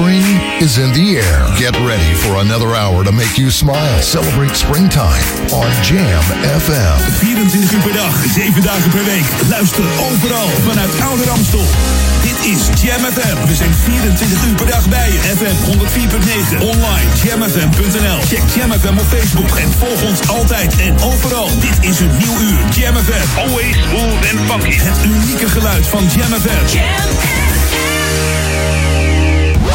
Spring is in the air. Get ready for another hour to make you smile. Celebrate springtime on Jam FM. 24 uur per dag, 7 dagen per week. Luister overal vanuit Oude Ramstel. Dit is Jam FM. We zijn 24 uur per dag bij je. FM 104.9. Online jamfm.nl. Check Jam FM op Facebook en volg ons altijd en overal. Dit is een nieuw uur. Jam FM. Always smooth and funky. Het unieke geluid van Jam FM.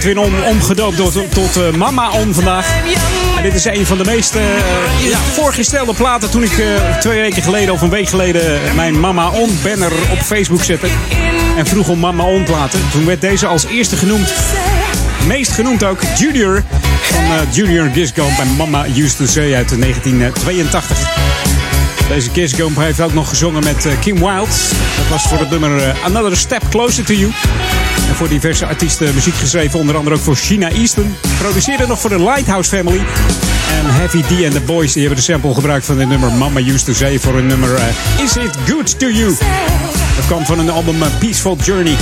Edwin om, omgedoopt tot, uh, Mama On vandaag. Dit is een van de meest uh, ja, voorgestelde platen toen ik twee weken geleden of een week geleden mijn Mama On banner op Facebook zette. En vroeg om Mama On platen. Toen werd deze als eerste genoemd. Meest genoemd ook Junior van Junior Giscombe en Mama Used to Say uit 1982. Deze Kiss Gump heeft ook nog gezongen met Kim Wilde. Dat was voor het nummer Another Step Closer to You. En voor diverse artiesten muziek geschreven, onder andere ook voor China Easton. Produceerde nog voor de Lighthouse Family. En Heavy D and the Boys die hebben de sample gebruikt van het nummer Mama Used to Say voor hun nummer uh, Is It Good to You. Dat kwam van een album Peaceful Journey.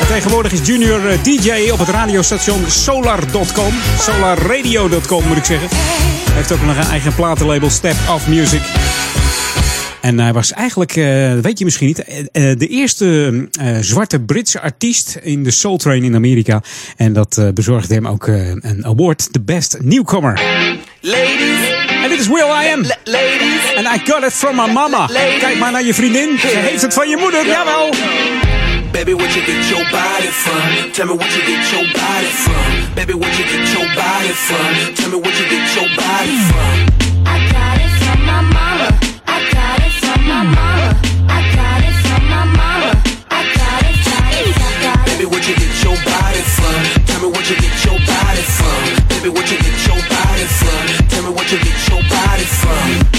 En tegenwoordig is Junior DJ op het radiostation solar.com. Solarradio.com moet ik zeggen. Hij heeft ook nog een eigen platenlabel Step Off Music. En hij was eigenlijk, uh, weet je misschien niet, uh, de eerste uh, zwarte Britse artiest in de Soul Train in Amerika. En dat bezorgde hem ook een award, the best newcomer. Ladies. En dit is Will I Am. Ladies. And I got it from my mama. Ladies. Kijk maar naar je vriendin. Ze heeft het van je moeder, jawel. Baby, what you get your body from? Tell me what you get your body from. Baby, what you get your body from? Tell me what you get your body from. I got it from Me what you get your body from. Baby, what you get your body from? Tell me what you get your body from.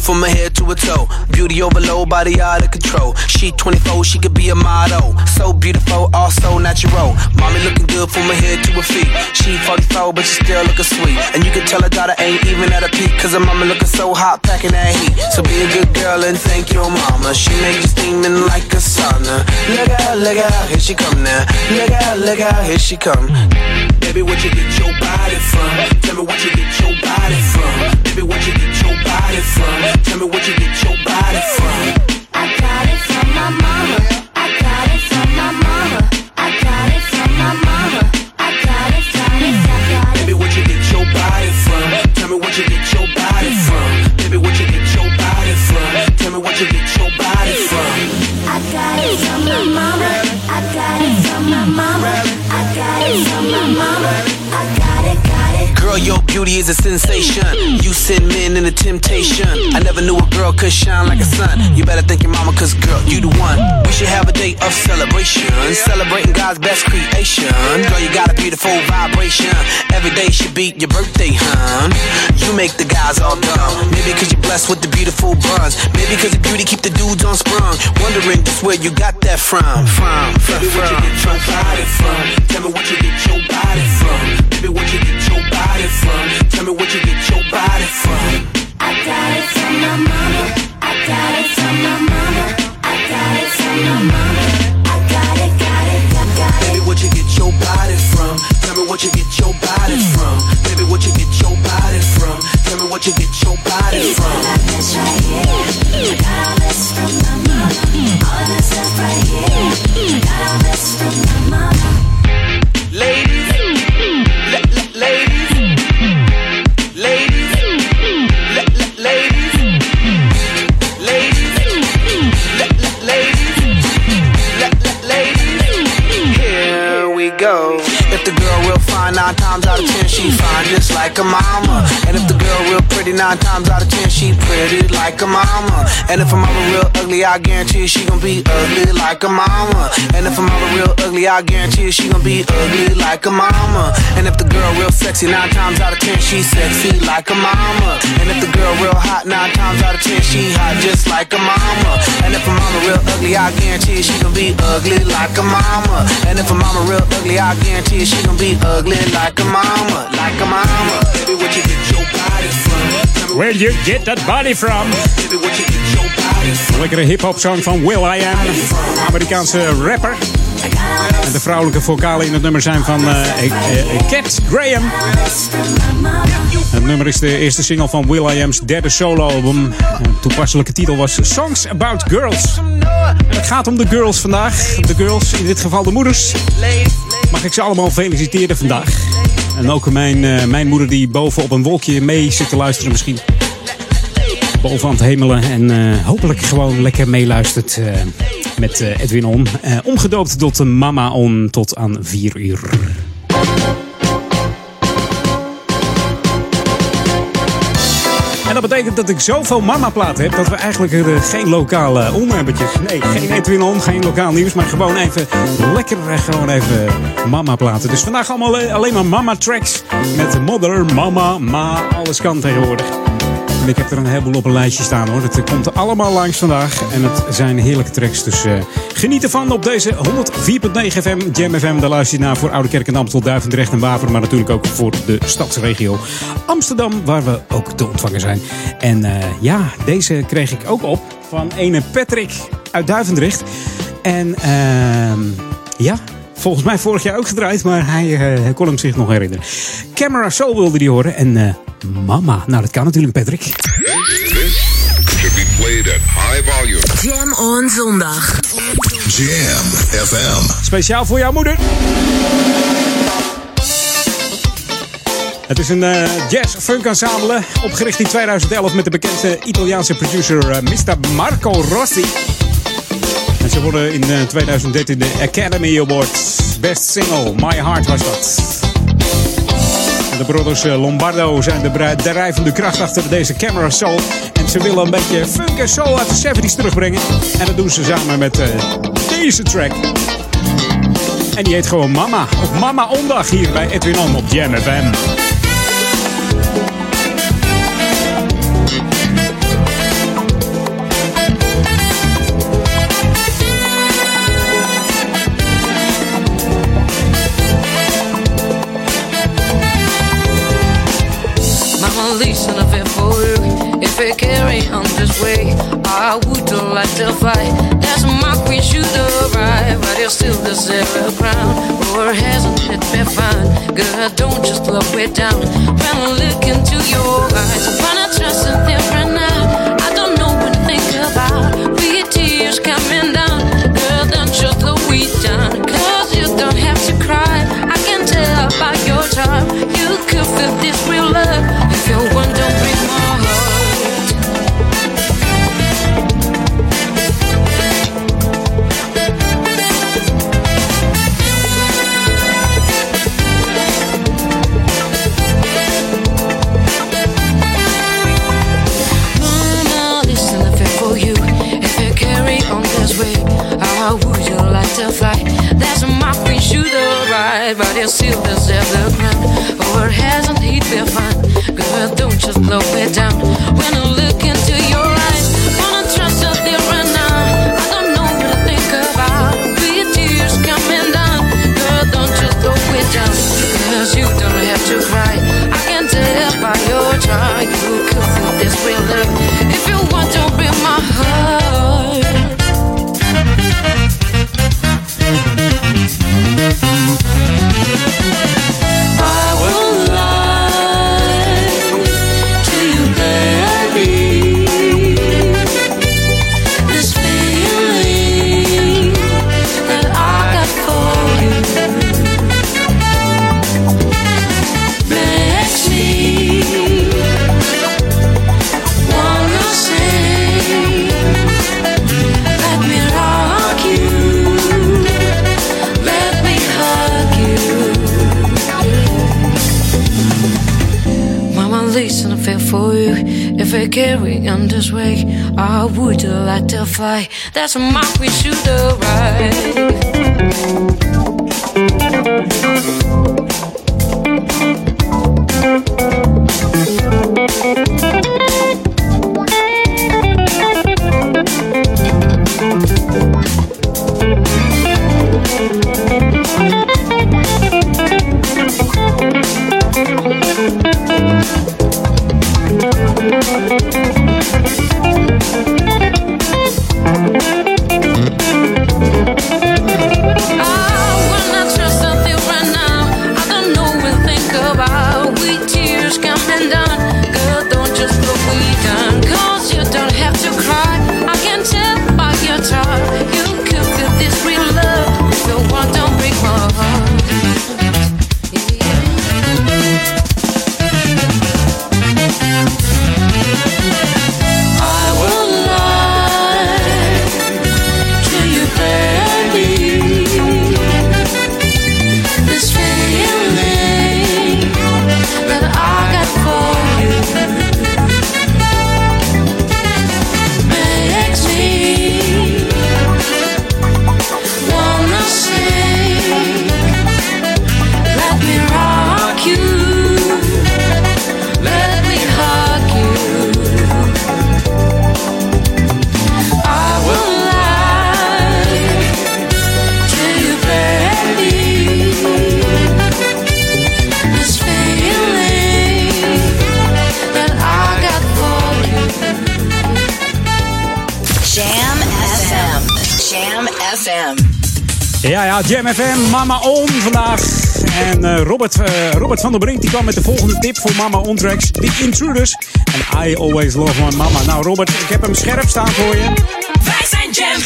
From her head to her toe. Beauty overload, body out of control. She 24, she could be a model. So beautiful, also natural. Mommy looking good from her head to her feet. She 44, but she still looking sweet. And you can tell her daughter ain't even at a peak. Cause her mama looking so hot, packing that heat. So be a good girl and thank your mama. She make you steaming like a sauna. Look out, look out, here she come now. Look out, look out, here she come. Baby, what you get your body from? Tell me what you get your body from. Baby, what you get your body from? Tell me what you get your body from. I got it from my mama. Your beauty is a sensation. You send men in into temptation. I never knew a girl could shine like a sun. You better thank your mama, cause girl, you the one. We should have a day of celebration. Celebrating God's best creation. Girl, you got a beautiful vibration. Every day should be your birthday, hun. You make the guys all dumb. Maybe cause you're blessed with the beautiful buns. Maybe cause the beauty keep the dudes on sprung. Wondering just where you got that from. From, from, Baby, from. Where you get your body from? Tell me what you get your body from. Baby, what you get your body from? Tell me what you get your body from. I got it from my mama. I got it from my mama. I got it from my mama. I got it, got it, got, got it. Baby, what you get your body from? Tell me what you get your body from. Baby, what you get your body from? Tell me what you get your body from. You got this right here. You got all this from my mama. All this stuff right here. You got all this from my mama. Ladies, go. Nine times out of ten she fine, just like a mama. And if the girl real pretty, nine times out of ten she pretty like a mama. And if a mama real ugly, I guarantee she gon' be ugly like a mama. And if a mama real ugly, I guarantee she gon' be ugly like a mama. And if the girl real sexy, nine times out of ten she sexy like a mama. And if the girl real hot, nine times out of ten she hot just like a mama. And if a mama real ugly, I guarantee she gon' be ugly like a mama. And if a mama real ugly, I guarantee she gon' be ugly like a mama, like a mama. Baby, what you get your body from? Where you get that body from? Baby, what you get your body from? Lekkere hip-hop song van Will I Am, Amerikaanse rapper. En de vrouwelijke vocalen in het nummer zijn van uh, Cat Graham. Het nummer is de eerste single van Will I Am's derde soloalbum. De toepasselijke titel was Songs About Girls. En het gaat om de girls vandaag. De girls, in dit geval de moeders. Mag ik ze allemaal feliciteren vandaag. En ook mijn, uh, mijn moeder die boven op een wolkje mee zit te luisteren misschien. Boven aan het hemelen. En uh, hopelijk gewoon lekker meeluistert uh, met Edwin On. omgedoopt tot Mama On tot aan 4 uur. En dat betekent dat ik zoveel mama-platen heb dat we eigenlijk er geen lokale onderwerpjes. Nee, geen Edwin On, geen lokaal nieuws, maar gewoon even lekker gewoon even mama-platen. Dus vandaag allemaal alleen maar mama-tracks met mother, mama, ma, alles kan tegenwoordig. Ik heb er een heleboel op een lijstje staan hoor. Het komt er allemaal langs vandaag. En het zijn heerlijke tracks. Dus uh, geniet ervan op deze 104.9 FM, Jam FM. Daar luister je naar voor Oude Kerk en Amstel, Duivendrecht en Waver. Maar natuurlijk ook voor de stadsregio Amsterdam, waar we ook te ontvangen zijn. En uh, ja, deze kreeg ik ook op van ene Patrick uit Duivendrecht. En uh, ja, volgens mij vorig jaar ook gedraaid, maar hij uh, kon hem zich nog herinneren. Camera Soul wilde die horen en uh, Mama. Nou, dat kan natuurlijk, Patrick. This should be played at high volume. Jam on zondag. Jam FM. Speciaal voor jouw moeder. Het is een uh, jazz-funk ensemble, opgericht in 2011 met de bekende Italiaanse producer uh, Mr. Marco Rossi. Ze worden in uh, 2013 de Academy Awards Best Single, My Heart was dat. De brothers Lombardo zijn de drijvende kracht achter deze Camera Soul. En ze willen een beetje funk en soul uit de 70s terugbrengen. En dat doen ze samen met deze track. En die heet gewoon Mama. Mama Ondag hier bij Edwin On op Jam. Listen a bit for you. If we carry on this way, I would like to fight. There's my queen should arrive, but you still deserve a crown. Or hasn't it been fine? Girl, don't just look me down. When I look into your eyes, I wanna trust something right now. I don't know what to think about. With tears coming down, girl, don't just look me down. Cause You could feel this real love. If you want, still see this other ground. Or hasn't he been fun? Girl, don't just blow me down when I look into Mama, listen, I feel for you. If I carry on this way, I would like to fly. That's a mark we should arrive. Jam FM, Mama On vandaag. En uh, Robert, uh, Robert van der Brink die kwam met de volgende tip voor Mama On tracks. The Intruders. En I Always Love My Mama. Nou Robert, ik heb hem scherp staan voor je. Wij zijn Jam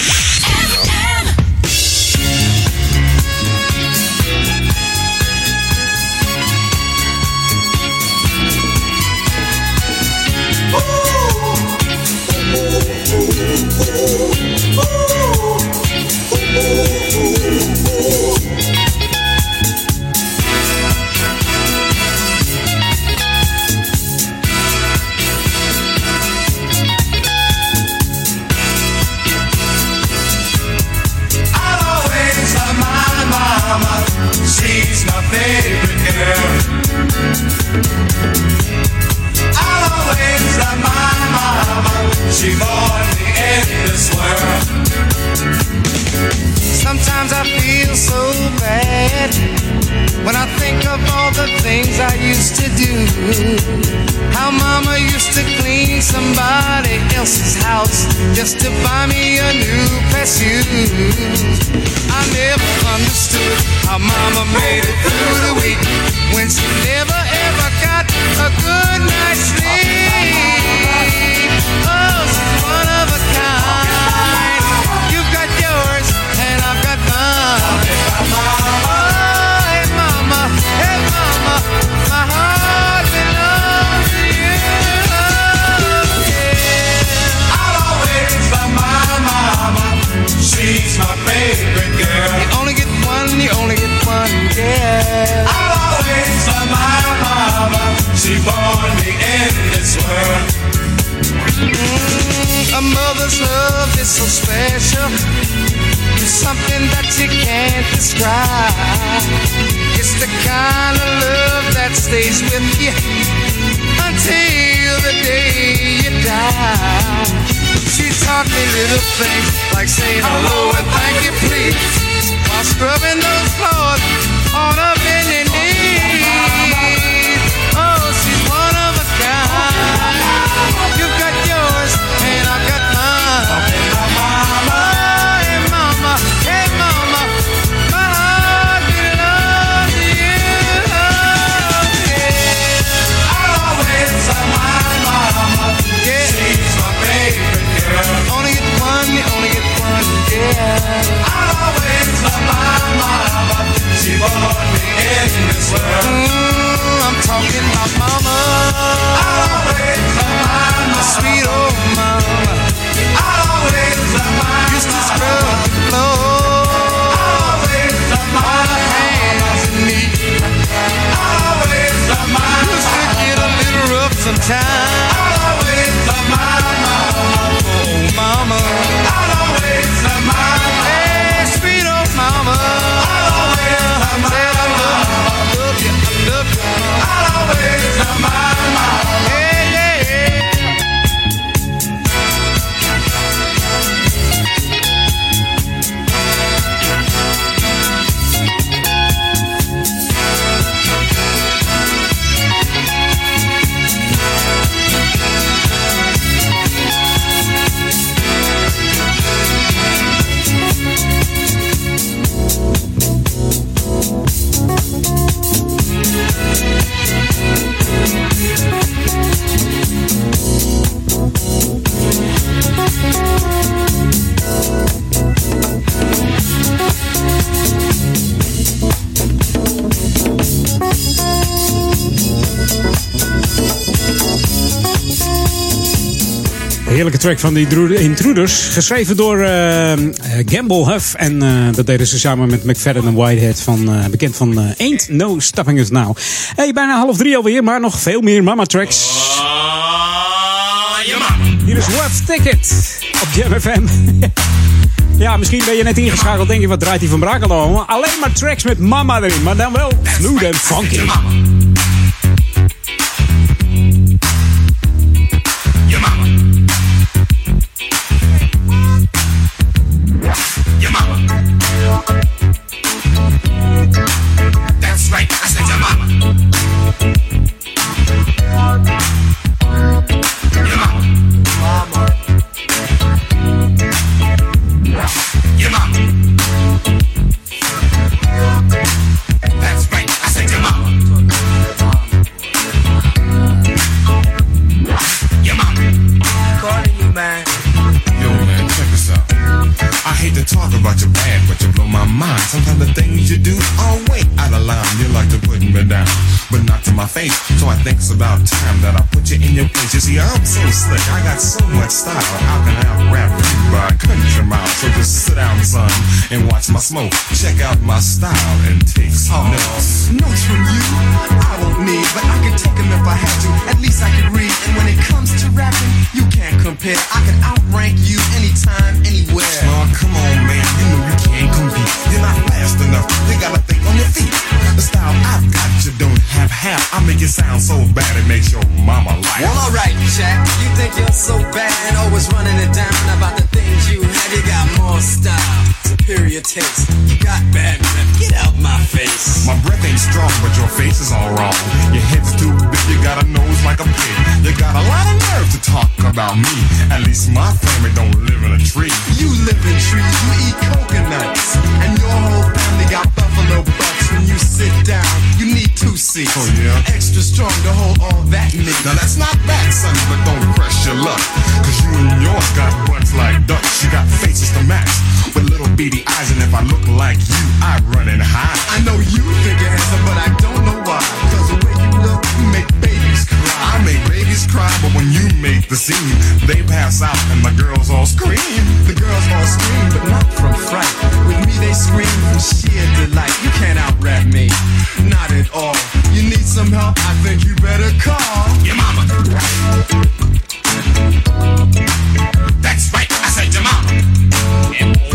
special. It's something that you can't describe. It's the kind of love that stays with you until the day you die. She taught me little things like saying hello and thank you, please, while scrubbing those floors on a bending I'll always love my mama. She born me this world. I'm mama. My mama. Sweet old mama. I'll always love my Used to scrub the floor. My hands and knees. Used to get a little rough sometimes. Heerlijke track van die Intruders. Geschreven door eh, eh, Gamble Huff. En eh, dat deden ze samen met McFadden en Whitehead. Van, bekend van Ain't No Stopping Us Now. Hey, bijna half drie alweer. Maar nog veel meer mama tracks. Hier is Rough Ticket op Jam FM. ja, misschien ben je net ingeschakeld. Denk je, wat draait hij van Brakel? Alleen maar tracks met mama erin. Maar dan wel smooth en funky. You see, I'm so slick, I got so much style. How can I rap you by country mile? So just sit down, son, and watch my smoke. Check out my style and take some oh. notes. Notes from you, I won't need, but I can take them if I had to. At least I can read. And when it comes to rapping, you can't compare. I can outrank you anytime, anywhere. Oh, come on, man, you know you can't compete. You're not fast enough. You gotta think on your feet. The style I've got, you don't have. I make it sound so bad it makes your mama laugh. Well, alright, Jack. You think you're so bad, always running it down about the things you have. You got more style, superior taste. You got bad breath. Get out my face. My breath ain't strong, but your face is all wrong. Your head's too big, you got a nose like a pig. You got a lot of nerve to talk about me. At least my family don't live in a tree. You live in trees, you eat coconuts, and your whole family got buffalo butts. When you sit down, you need two seats. Oh, yeah? Extra strong to hold all that meat. Now that's not bad, son, but don't press your luck. Cause you and yours got butts like ducks. You got faces to match with little beady eyes, and if I look like you, I run and hide. I know you think you're handsome, but I don't know why. Cause babies cry, but when you make the scene, they pass out and the girls all scream. The girls all scream, but not from fright. With me, they scream from sheer delight. You can't out rap me, not at all. You need some help? I think you better call your mama. That's right, I said your mama.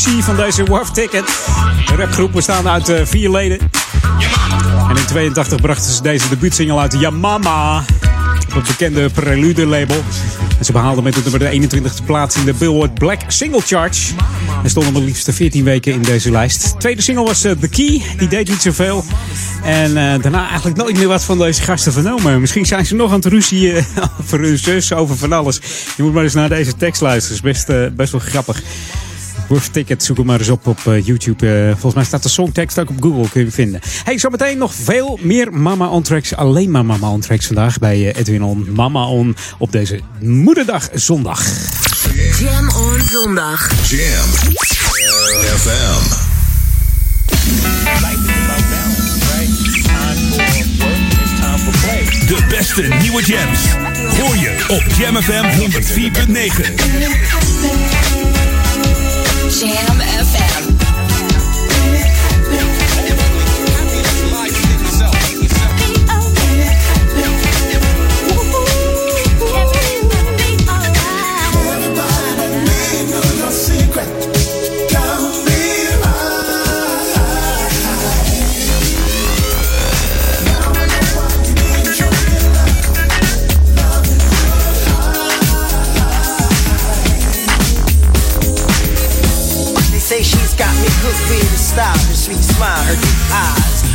Van deze Warf Ticket. De rapgroep bestaande uit eh, vier leden. En in 82 brachten ze deze debuutsingle uit. Ja mama. Op het bekende Prelude label. En ze behaalden met het nummer de 21e plaats in de Billboard Black Single Charge. En stonden maar liefst 14 weken in deze lijst. De tweede single was eh, The Key. Die deed niet zoveel. En eh, daarna eigenlijk nooit meer wat van deze gasten vernomen. Misschien zijn ze nog aan het ruzie eh, over hun zus, over van alles. Je moet maar eens naar deze tekst luisteren. is best, best wel grappig. Worth Ticket, zoek hem maar eens op op eh, YouTube. Eh, volgens mij staat de songtekst ook op Google, kun je hem vinden. Hey, zometeen nog veel meer Mama On Tracks. Alleen maar Mama On Tracks vandaag bij eh, Edwin On. Mama On op deze Moederdag zondag. Jam on zondag. Jam FM. De beste nieuwe jams. Hoor je op Jam FM 104.9. Jam FM.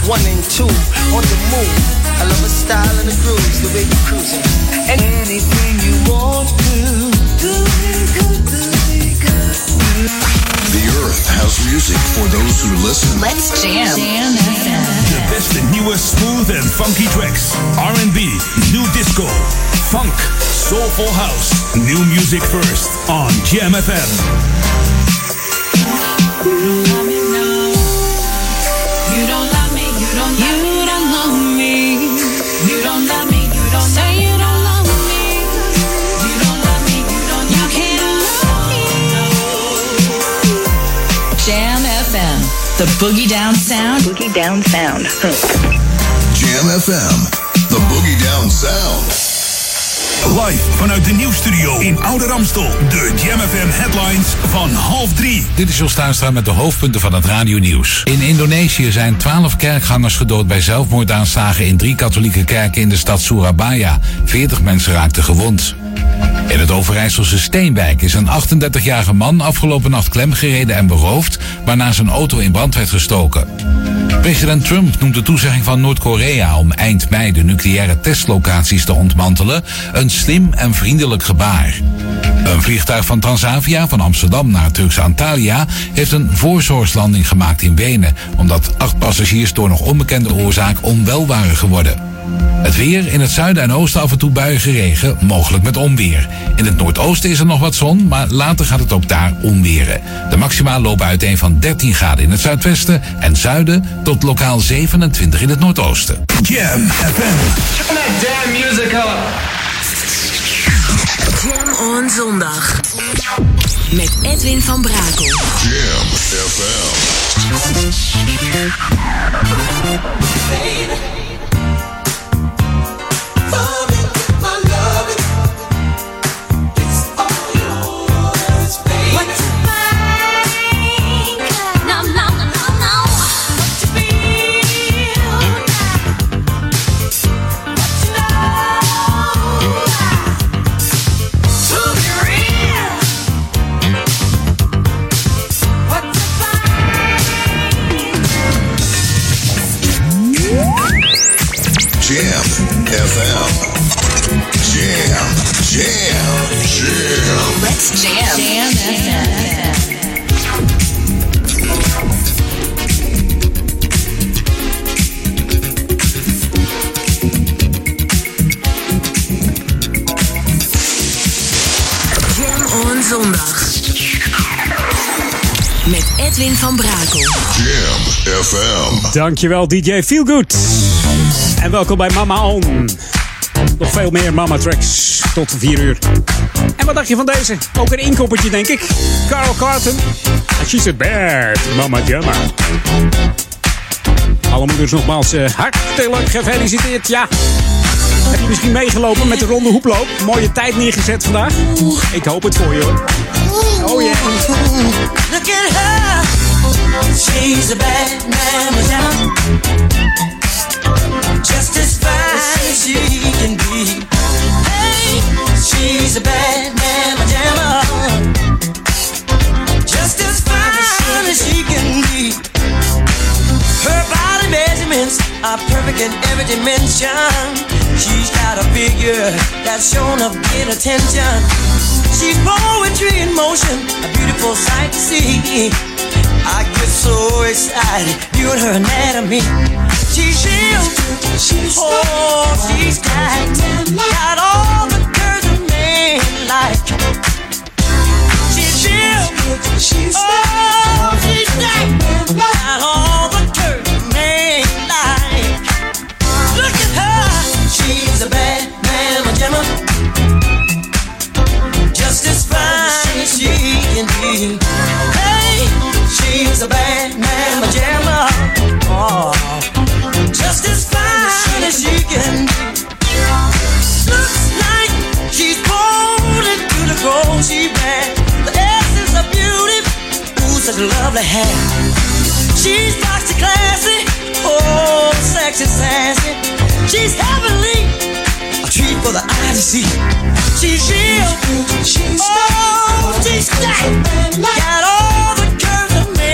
One and two on the move. I love her style and the grooves, the way you cruising. And anything you want to do good, do good. The earth has music for those who listen. Let's jam. Jam De beste nieuwe smooth en funky tracks. R&B, new disco, funk, soulful house. New music first on Jam FM. The boogie down sound. Boogie down sound. Jam FM, the Boogie Down Sound. Live vanuit de nieuwstudio in Oude Ramstel. De Jam FM headlines van half drie. Dit is Jos met de hoofdpunten van het radionieuws. In Indonesië zijn twaalf kerkgangers gedood bij zelfmoordaanslagen in drie katholieke kerken in de stad Surabaya. 40 mensen raakten gewond. In het Overijsselse Steenwijk is een 38-jarige man afgelopen nacht klemgereden en beroofd, waarna zijn auto in brand werd gestoken. President Trump noemt de toezegging van Noord-Korea om eind mei de nucleaire testlocaties te ontmantelen een slim en vriendelijk gebaar. Een vliegtuig van Transavia van Amsterdam naar Turkse Antalya heeft een voorzorgslanding gemaakt in Wenen, omdat acht passagiers door nog onbekende oorzaak onwel waren geworden. Het weer in het zuiden en oosten af en toe buiige regen, mogelijk met onweer. In het noordoosten is er nog wat zon, maar later gaat het ook daar onweren. De maxima lopen uiteen van 13 graden in het zuidwesten en zuiden tot lokaal 27 in het noordoosten. Jam FM. Turn that damn music up. Jam on zondag. Met Edwin van Brakel. Jam FM. Dankjewel DJ Feelgood. En welkom bij Mama On. Nog veel meer Mama Tracks tot 4 uur. En wat dacht je van deze? Ook een inkoppertje denk ik. Carl Carton. En She's a Bad Mama Jamma. Alle moeders nogmaals eh, hartelijk gefeliciteerd. Ja, heb je misschien meegelopen met de ronde hoeploop? Mooie tijd neergezet vandaag. Ik hoop het voor je hoor. Oh yeah. She's a bad mama. Just as fine as she can be. Hey, she's a bad mama. Just as fine as she can be. Her body measurements are perfect in every dimension. She's got a figure that's shown up in attention. She's poetry in motion, a beautiful sight to see. I get so excited viewing her anatomy. She's real, she's oh, she's got, got all the curves a man like. She's real, she's oh, she's got, got all the curves a man like. Look at her, she's a bad mama jamma. Just as fine as she can be. She's a bad mama jamma. Oh, just as fine as she can be. Looks like she's born into the gold she wears. The essence of beauty. Ooh, such lovely hair. She's toxic classy. Oh, sexy sassy. She's heavenly. A treat for the eye to see. She's real. She's oh, she's stacked. Got all the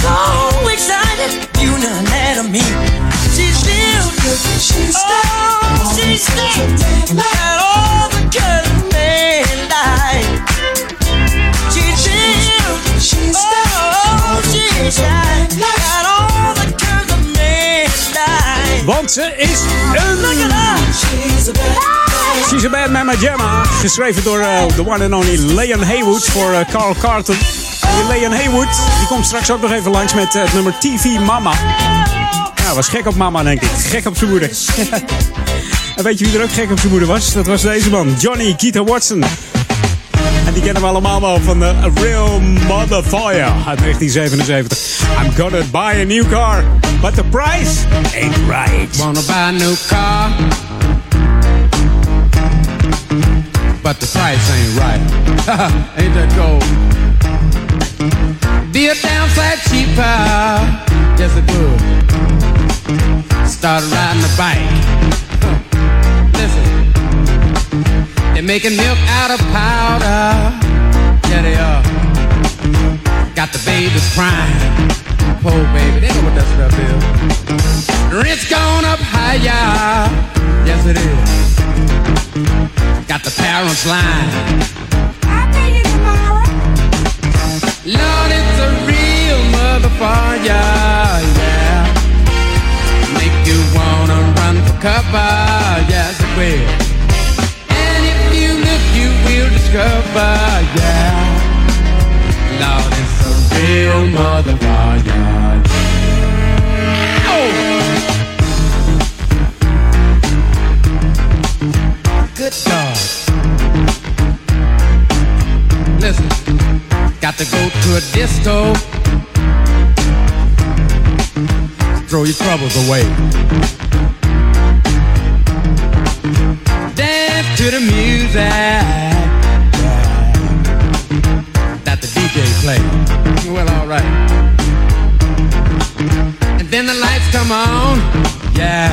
so excited, you know anatomy. She's built, she's oh, she's stacked, got all the color man like. She's built, she's oh, she's shy, got all the color man like. Want ze is een... She's a Bad Mama Jamma. Geschreven door eh, the one and only Leon Haywood voor eh, Carl Carlton. Leon Haywood die komt straks ook nog even langs met eh, het nummer TV Mama. Ja, was gek op mama denk ik. Gek op zijn moeder. en weet je wie er ook gek op zijn moeder was? Dat was deze man, Johnny Keita Watson. En die kennen we allemaal wel van de Real Motherfire uit 1977. I'm gonna buy a new car, but the price ain't right. Wanna buy a new car, but the price ain't right. ain't that gold? Be a damn sight cheaper, yes it would. Start riding a bike. Listen, they're making milk out of powder. Yeah, they are. Got the babies crying. Poor baby, they know what that stuff is. Rent's gone up higher. Yes, it is. Got the parents lying. Lord, it's a real motherfucker, yeah. Make you wanna run for cover, yes it will. And if you look, you will discover, yeah. Lord, it's a real motherfucker. Got to go to a disco. Throw your troubles away. Dance to the music that the DJ play. Well, alright. And then the lights come on. Yeah.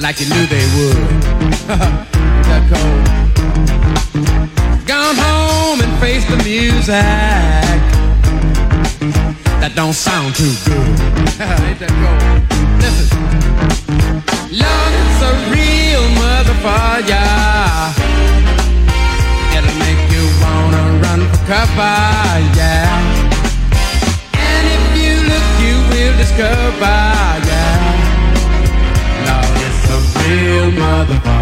Like you knew they would. That cold? Gone home and face the music that don't sound too good. Ain't that cold? Listen, Lord, it's a real motherfucker. It'll make you wanna run for cover, yeah. And if you look, you will discover, yeah. Lord, it's a real motherfucker,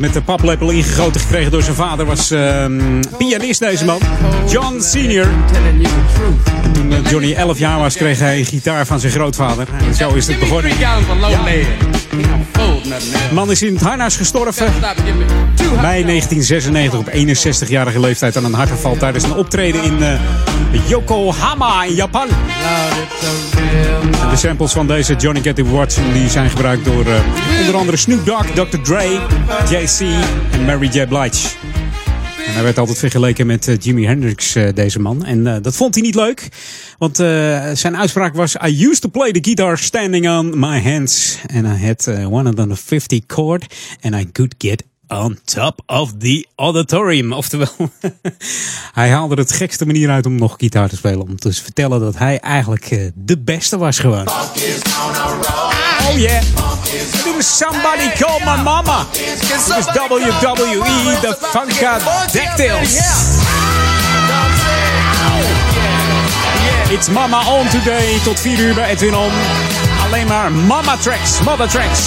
heeft het met de paplepel ingegoten gekregen door zijn vader. Was ehm, pianist deze man. John Senior. Toen eh, Johnny 11 jaar was, kreeg hij een gitaar van zijn grootvader. En zo is het begonnen. Man is in het harnas gestorven. Mei 1996 op 61-jarige leeftijd aan een hartaanval tijdens een optreden in eh, Yokohama in Japan. De samples van deze Johnny Get It die zijn gebruikt door eh, onder andere Snoop Dogg, Dr. Dre, JC en Mary J. Blige. En hij werd altijd vergeleken met eh, Jimi Hendrix, eh, deze man. En eh, dat vond hij niet leuk. Want zijn uitspraak was... I used to play the guitar standing on my hands. And I had uh, 150 chord. And I could get on top of the auditorium. Oftewel, hij haalde het gekste manier uit om nog gitaar te spelen. Om te vertellen dat hij eigenlijk de beste was gewoon. Oh yeah. Is Somebody Call My Mama. Dit is WWE, the Funkadactyls. It's Mama On Today. Tot 4 uur bij Edwin On. Alleen maar Mama Tracks, Mother Tracks.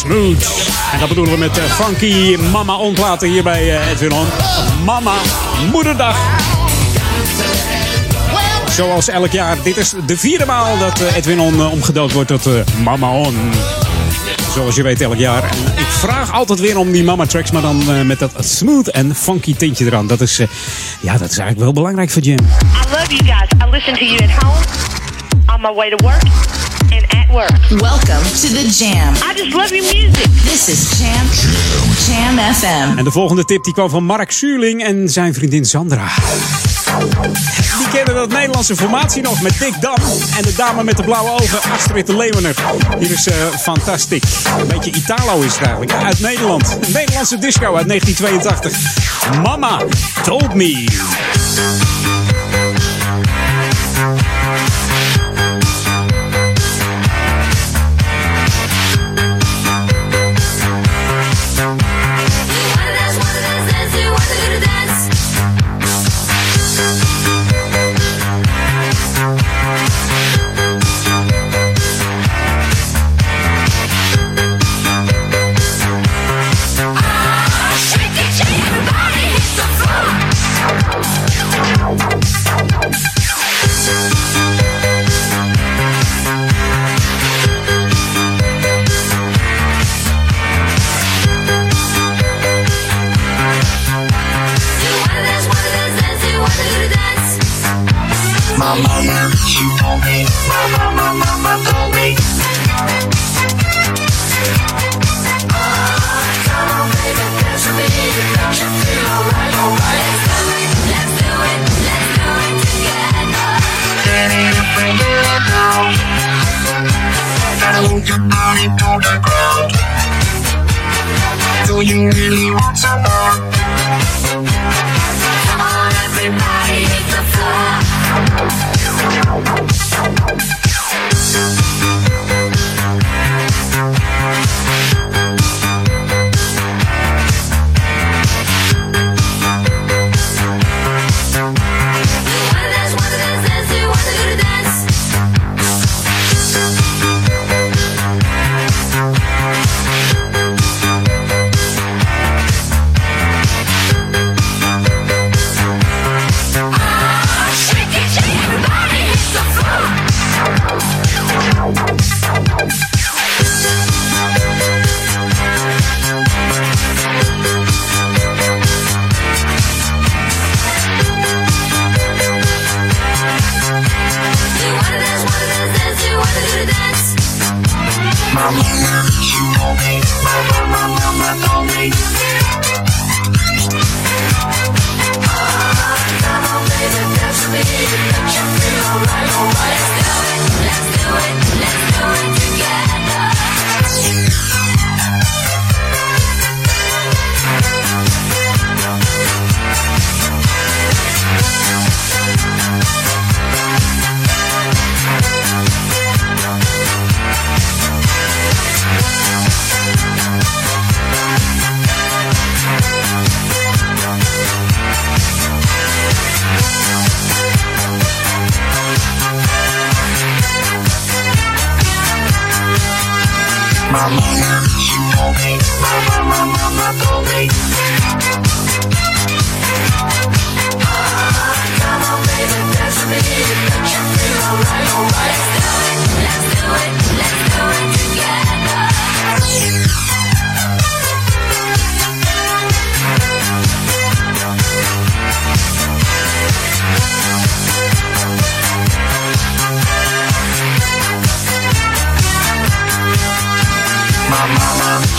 Smooth. En dat bedoelen we met eh, funky mama ontlaten hier bij eh, Edwin On. Mama, moederdag. Zoals elk jaar. Dit is de vierde maal dat eh, Edwin On omgedoopt wordt tot Mama On. Zoals je weet elk jaar. En ik vraag altijd weer om die mama tracks, maar dan met dat smooth en funky tintje eraan. Dat is, ja, dat is eigenlijk wel belangrijk voor Jim. I love you guys. I listen to you at home, on my way to work, Welcome to the Jam. I just love your music. This is Jam Jam FM. En de volgende tip die kwam van Mark Zuurling en zijn vriendin Sandra. Die kennen dat Nederlandse formatie nog met Dick Dam en de dame met de blauwe ogen Astrid de Leeuwener. Hier is uh, fantastisch. Een beetje Italo is het eigenlijk. Uit Nederland. Een Nederlandse disco uit 1982. Mama told me.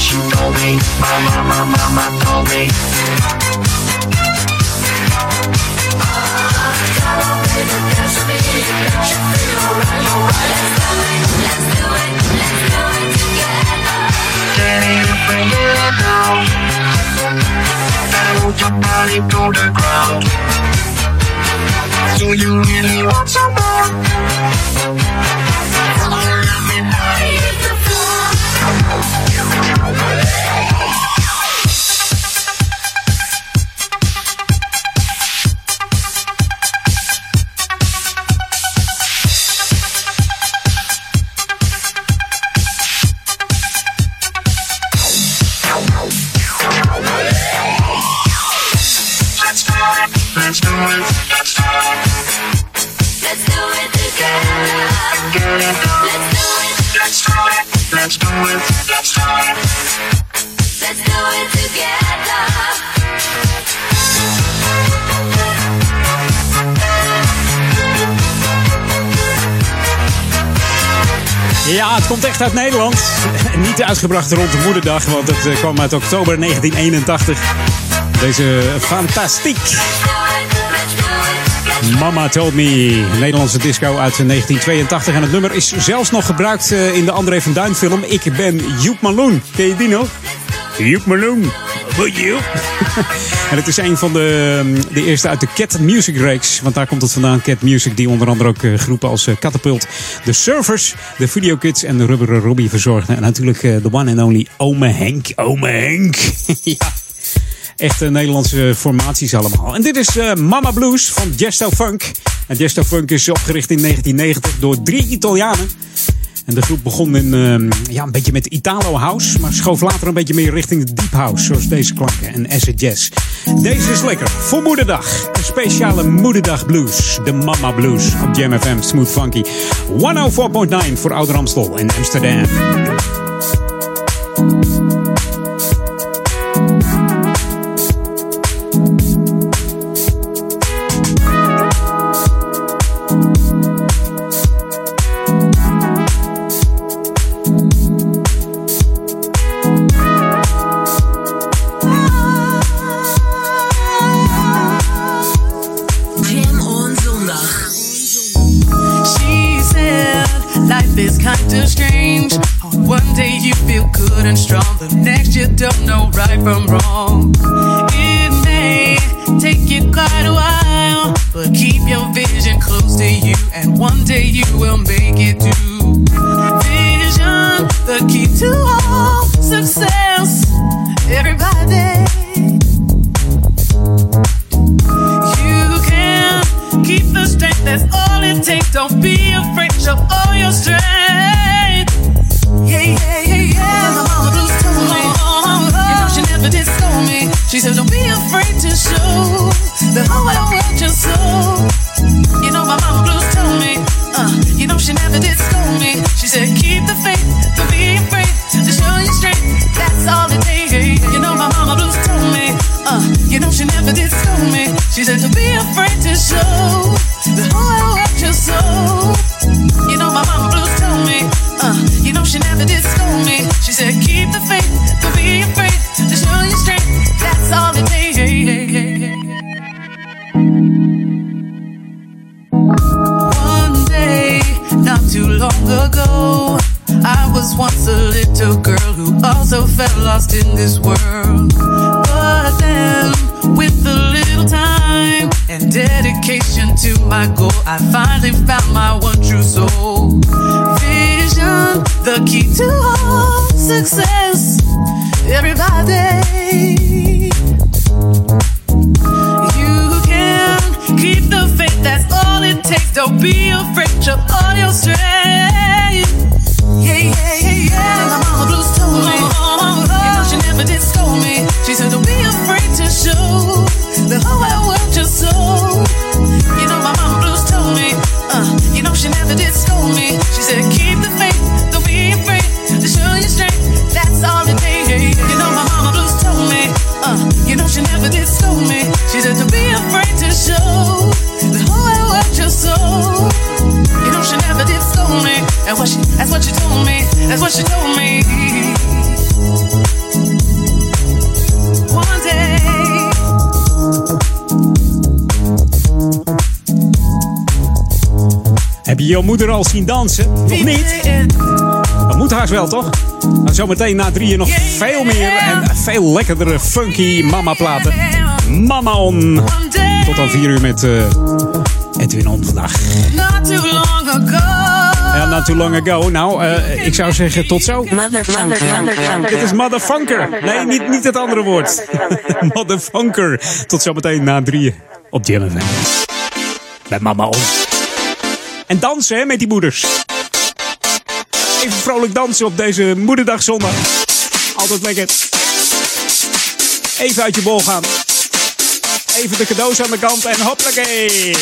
It together. Can you bring it down? Move your body to the ground. Do you really want some more? Everybody, hit the floor. Komt echt uit Nederland. Niet uitgebracht rond de moederdag, want het eh, kwam uit oktober 1981. Deze fantastiek. Mama Told Me, Nederlandse disco uit 1982. En het nummer is zelfs nog gebruikt eh, in de André van Duin film Ik ben Joep Maloen. Ken je die nog? Joep Maloen. Wat Joep? en het is een van de, de eerste uit de Cat Music reeks. Want daar komt het vandaan. Cat Music, die onder andere ook eh, groepen als eh, Catapult, de Surfers, de Video Kids en de Rubberen Robbie verzorgden. En natuurlijk eh, de one and only Ome Henk. Ome Henk. ja. Echte Nederlandse formaties allemaal. En dit is Mama Blues van Gesto Funk. En Gesto Funk is opgericht in 1990 door drie Italianen. En de groep begon in, ehm, ja, een beetje met Italo House, maar schoof later een beetje meer richting de Deep House, zoals deze klanken en acid jazz. Deze is lekker voor Moederdag. Een speciale Moederdag Blues, de Mama Blues op Jam FM, Smooth Funky. 104.9 voor Ouder Amstel in Amsterdam. And strong. The next you don't know right from wrong. It may take you quite a while, but keep your vision close to you, and one day you will make it through. Vision, the key to all success. Everybody. You can keep the strength, that's all it takes. Don't be afraid, show all your strength. The whole world your soul. You know my mama blues told me. Uh, you know she never did scold me. She said, Keep the faith, don't be afraid to show your strength. That's all it takes. You know my mama blues told me. Uh, you know she never did scold me. She said, Don't be afraid to show the whole world your soul. You know my mama blues told me. Uh, you know she never did scold me. Felt lost in this world. But then, with a little time and dedication to my goal, I finally found my one true soul. Vision, the key to all success. Everybody. That's what she told me. One day. Heb je je moeder al zien dansen? Nog niet? Dat moet haast wel, toch? Maar zometeen na drieën nog veel meer en veel lekkerdere funky mama-platen. Mama On. Tot dan vier uur met eh, Edwin On vandaag. Too long ago. Nou, eh, ik zou zeggen tot zo. Dit is Motherfunker. Nee, niet, niet het andere woord. Motherfunker. Tot zometeen na drieën op Jam. Met Mama On. En dansen hè, met die moeders. Even vrolijk dansen op deze moederdag zondag. Altijd lekker. Even uit je bol gaan. Even de cadeaus aan de kant en hoppakee.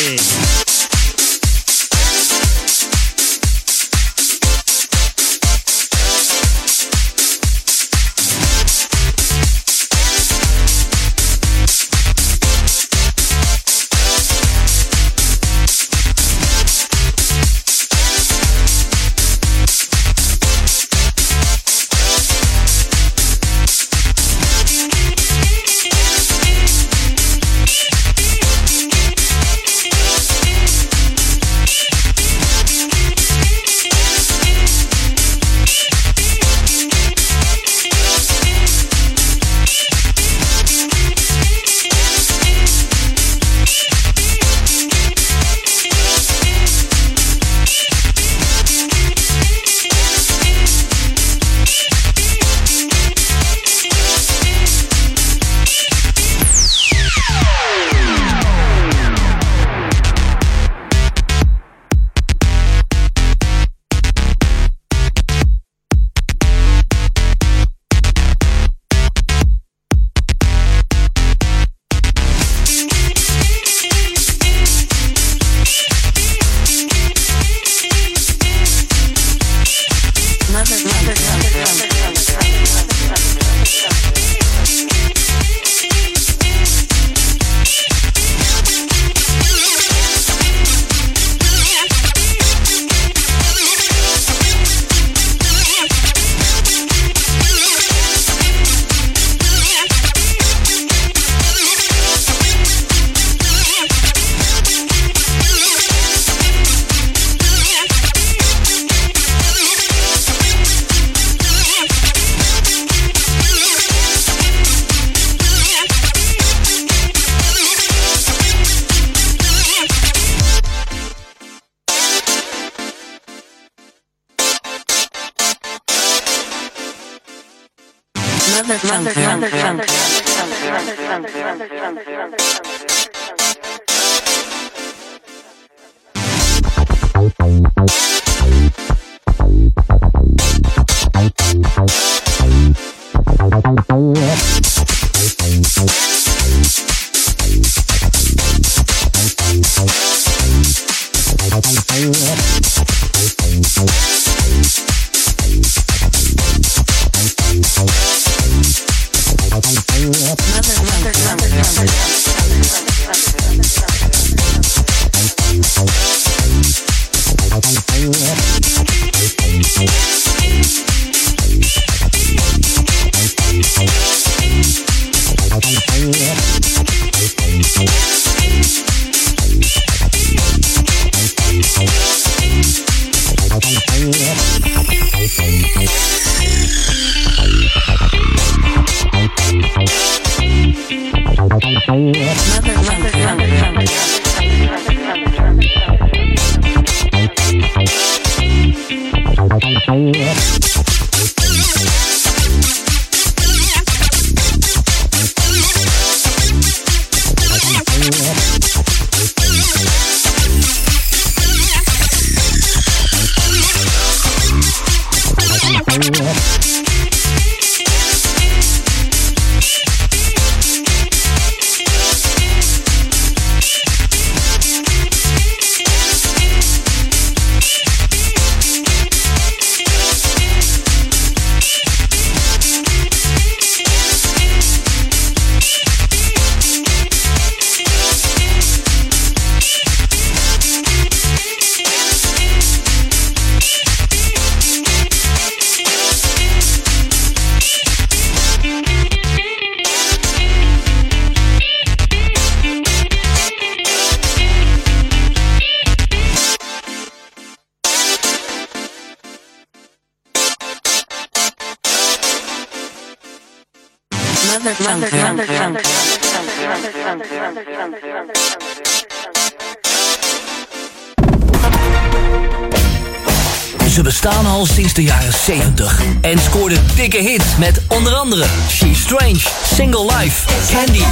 Strange, Single Life, Candy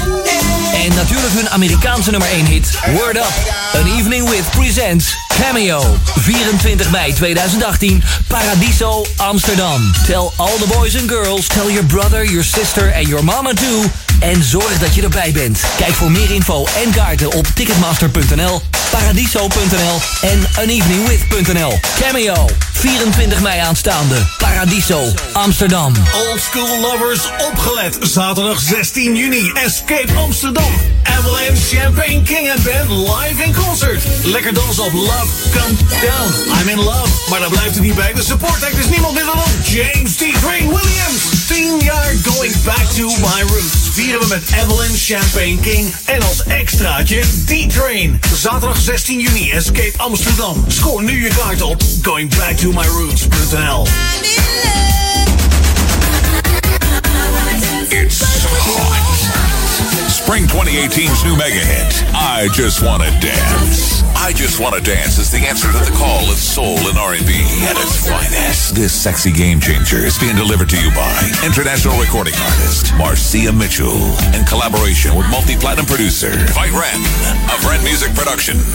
en natuurlijk hun Amerikaanse nummer 1 hit Word Up. An Evening With presents Cameo. 24 mei 2018, Paradiso, Amsterdam. Tell all the boys and girls, tell your brother, your sister and your mama too. En zorg dat je erbij bent. Kijk voor meer info en kaarten op ticketmaster.nl, paradiso.nl en aneveningwith.nl. Cameo, 24 mei aanstaande. Paradiso, Amsterdam. Old school lovers, opgelet. Zaterdag 16 juni, Escape Amsterdam. Avalanche Champagne King and Band live in concert. Lekker dansen op Love Come Down. I'm in love. Maar daar blijft het niet bij. De support act is niemand minder dan James D. Crane Williams. 10 jaar going back to my roots. Vieren we met Avalanche Champagne King. En als extraatje D-Train. Zaterdag 16 juni, Escape Amsterdam. Scoor nu je kaart op goingbacktomyroots.nl. 2018's new mega hit, I Just Wanna Dance. I Just Wanna Dance is the answer to the call of soul and R&B at its finest. This sexy game changer is being delivered to you by international recording artist Marcia Mitchell in collaboration with multi-platinum producer Fight Ren of Ren Music Productions.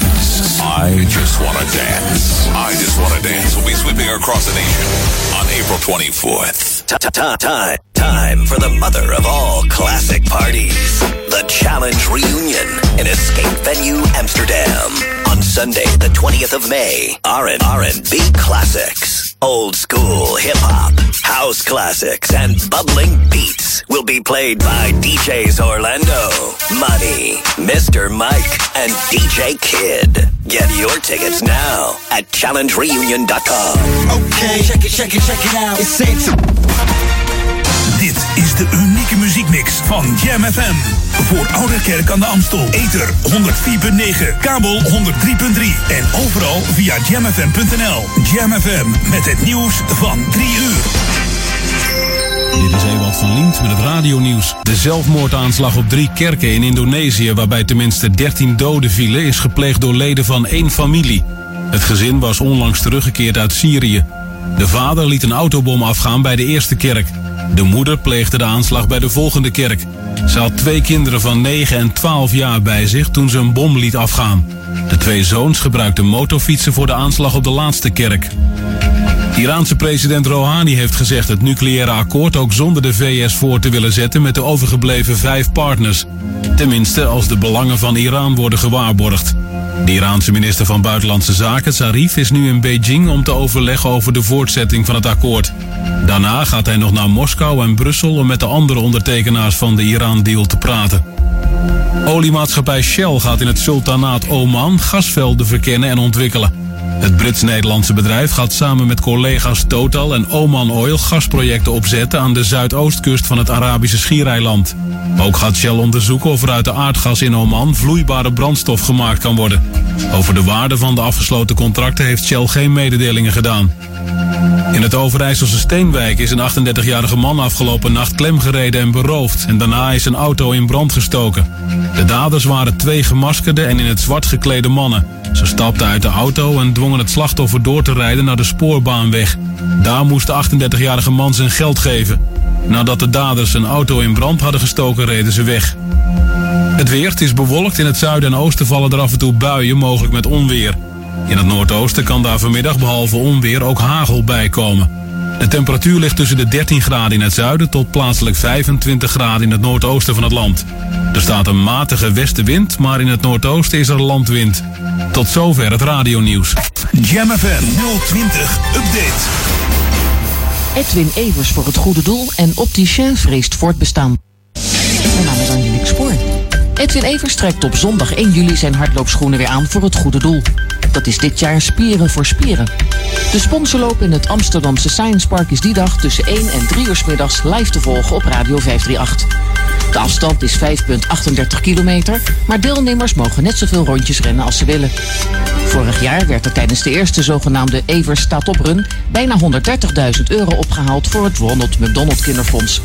I Just Wanna Dance. I Just Wanna Dance will be sweeping across the nation on April 24th. Time, time for the mother of all classic parties. The Challenge Reunion in Escape Venue Amsterdam. On Sunday, the 20th of May. R&B classics. Old school hip hop, house classics, and bubbling beats will be played by DJs Orlando, Money, Mr. Mike, and DJ Kid. Get your tickets now at challengereunion.com. Okay, check it, check it, check it out. It's it. Dit de unieke muziekmix van Jam FM. Voor Ouderkerk aan de Amstel. Ether 104.9, kabel 103.3 en overal via jamfm.nl. Jam FM met het nieuws van 3 uur. Dit is Ewald van Lient met het radionieuws. De zelfmoordaanslag op drie kerken in Indonesië, waarbij tenminste 13 doden vielen, is gepleegd door leden van één familie. Het gezin was onlangs teruggekeerd uit Syrië. De vader liet een autobom afgaan bij de eerste kerk. De moeder pleegde de aanslag bij de volgende kerk. Ze had twee kinderen van 9 en 12 jaar bij zich toen ze een bom liet afgaan. De twee zoons gebruikten motorfietsen voor de aanslag op de laatste kerk. Iraanse president Rouhani heeft gezegd het nucleaire akkoord ook zonder de VS voor te willen zetten met de overgebleven vijf partners. Tenminste als de belangen van Iran worden gewaarborgd. De Iraanse minister van Buitenlandse Zaken, Zarif, is nu in Beijing om te overleggen over de voortzetting van het akkoord. Daarna gaat hij nog naar Moskou en Brussel om met de andere ondertekenaars van de Iran-deal te praten. Oliemaatschappij Shell gaat in het sultanaat Oman gasvelden verkennen en ontwikkelen. Het Brits-Nederlandse bedrijf gaat samen met collega's Total en Oman Oil gasprojecten opzetten aan de zuidoostkust van het Arabische schiereiland. Ook gaat Shell onderzoeken of er uit de aardgas in Oman vloeibare brandstof gemaakt kan worden. Over de waarde van de afgesloten contracten heeft Shell geen mededelingen gedaan. In het Overijsselse Steenwijk is een 38-jarige man afgelopen nacht klemgereden en beroofd. En daarna is een auto in brand gestoken. De daders waren twee gemaskerde en in het zwart geklede mannen. Ze stapten uit de auto en dwongen het slachtoffer door te rijden naar de spoorbaanweg. Daar moest de 38-jarige man zijn geld geven. Nadat de daders een auto in brand hadden gestoken, reden ze weg. Het weer, het is bewolkt. In het zuiden en oosten vallen er af en toe buien, mogelijk met onweer. In het noordoosten kan daar vanmiddag behalve onweer ook hagel bij komen. De temperatuur ligt tussen de 13 graden in het zuiden tot plaatselijk 25 graden in het noordoosten van het land. Er staat een matige westenwind, maar in het noordoosten is er landwind. Tot zover het radionieuws. Jam FM 020 Update. Edwin Evers voor het goede doel en Opticien vreest voor het bestaan. Mijn naam is Angelique Spoor. Edwin Evers trekt op zondag 1 juli zijn hardloopschoenen weer aan voor het goede doel. Dat is dit jaar Spieren voor Spieren. De sponsorloop in het Amsterdamse Science Park is die dag tussen 1 en 3 uur 's middags live te volgen op Radio 538. De afstand is 5,38 kilometer, maar deelnemers mogen net zoveel rondjes rennen als ze willen. Vorig jaar werd er tijdens de eerste zogenaamde Evers Staat Run bijna 130.000 euro opgehaald voor het Ronald McDonald Kinderfonds.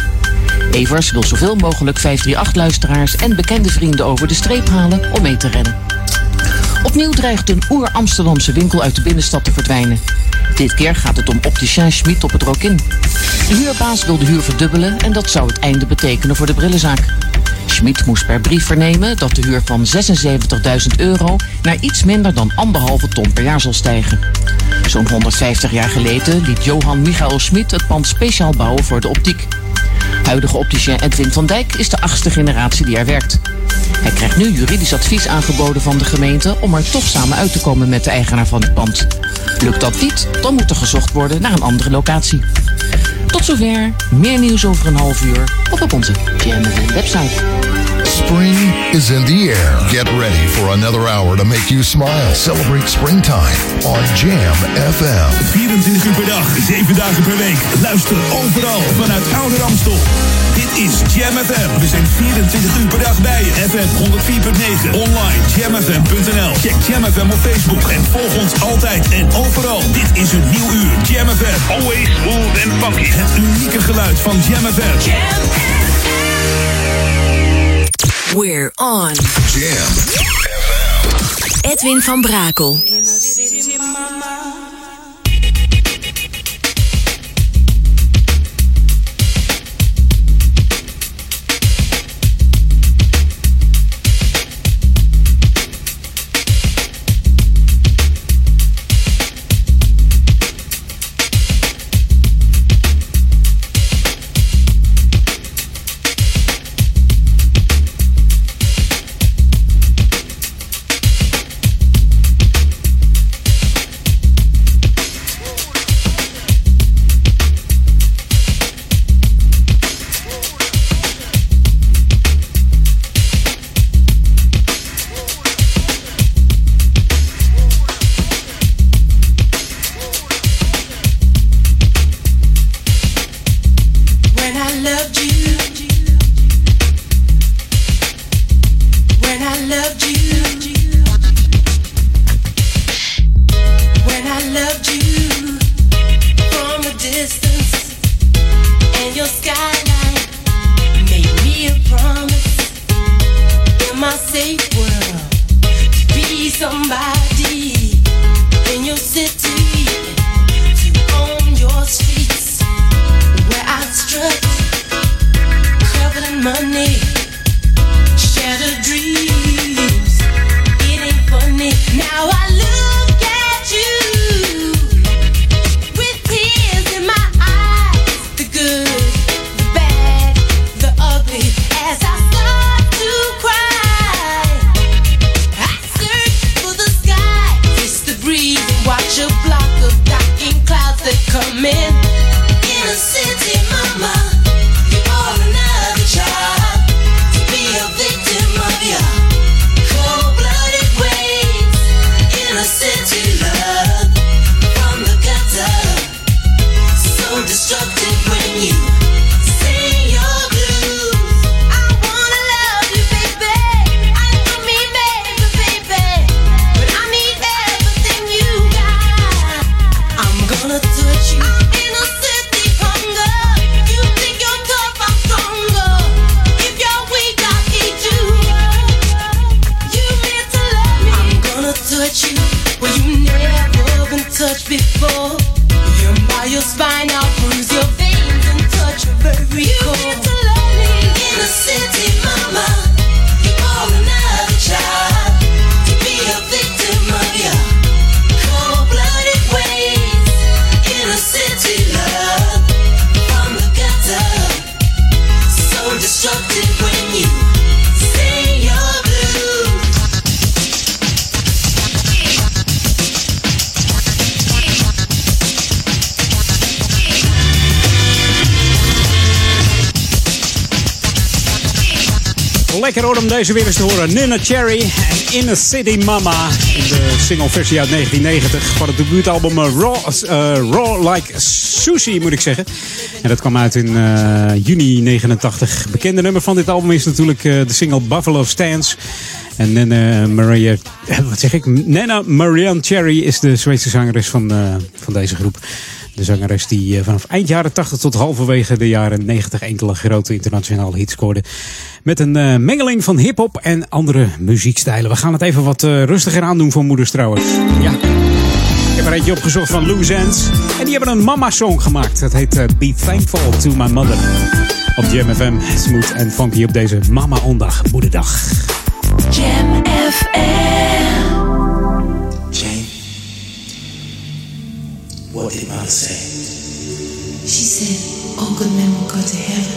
Evers wil zoveel mogelijk 538-luisteraars en bekende vrienden over de streep halen om mee te rennen. Opnieuw dreigt een oer-Amsterdamse winkel uit de binnenstad te verdwijnen. Dit keer gaat het om Opticien Schmid op het Rokin. De huurbaas wil de huur verdubbelen en dat zou het einde betekenen voor de brillenzaak. Schmid moest per brief vernemen dat de huur van 76.000 euro naar iets minder dan anderhalve ton per jaar zal stijgen. Zo'n 150 jaar geleden liet Johan Michael Schmid het pand speciaal bouwen voor de optiek. Huidige opticien Edwin van Dijk is de achtste generatie die er werkt. Hij krijgt nu juridisch advies aangeboden van de gemeente om er toch samen uit te komen met de eigenaar van het pand. Lukt dat niet, dan moet er gezocht worden naar een andere locatie. Tot zover, meer nieuws over een half uur of op onze JMFM website. Spring is in the air. Get ready for another hour to make you smile. Celebrate springtime on Jam FM. 24 uur per dag, 7 dagen per week. Luister overal vanuit Ouder Amstel. Dit is Jam FM. We zijn 24 uur per dag bij je. FM 104.9. Online jamfm.nl. Check Jam FM op Facebook en volg ons altijd en overal. Dit is een nieuw uur. Jam FM. Always smooth and funky. Het unieke geluid van Jam FM. We're on. Jam. Edwin van Brakel. Om deze weer eens te horen. Nina Cherry en In a City Mama. In de singleversie uit 1990 van het debuutalbum eh, Raw, eh, Raw Like Sushi, moet ik zeggen. En dat kwam uit in eh, juni 89. Bekende nummer van dit album is natuurlijk de single Buffalo Stance. En Nana Maria, wat zeg ik? Nana Marianne Cherry is de Zweedse zangeres van, van deze groep. De zangeres die eh, vanaf eind jaren 80 tot halverwege de jaren 90 enkele grote internationale hits scoorde. Met een eh, mengeling van hip-hop en andere muziekstijlen. We gaan het even wat eh, rustiger aandoen voor moeders trouwens. Ja. Ik heb er eentje opgezocht van Loose Ends. En die hebben een mama-song gemaakt. Dat heet Be Thankful to My Mother. Op Jam FM. Smooth en funky op deze Mama-ondag, moederdag. Jam. What did mother say? She said, all good men will go to heaven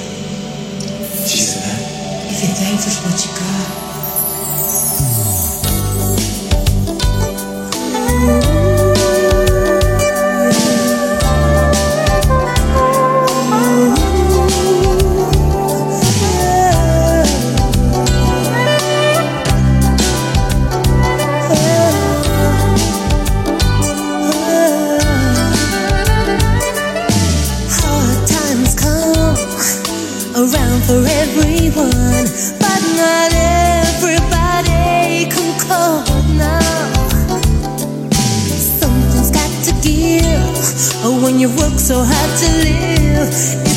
She said that. if you're thankful for what you got. For everyone, but not everybody can come now. Something's got to give when you work so hard to live.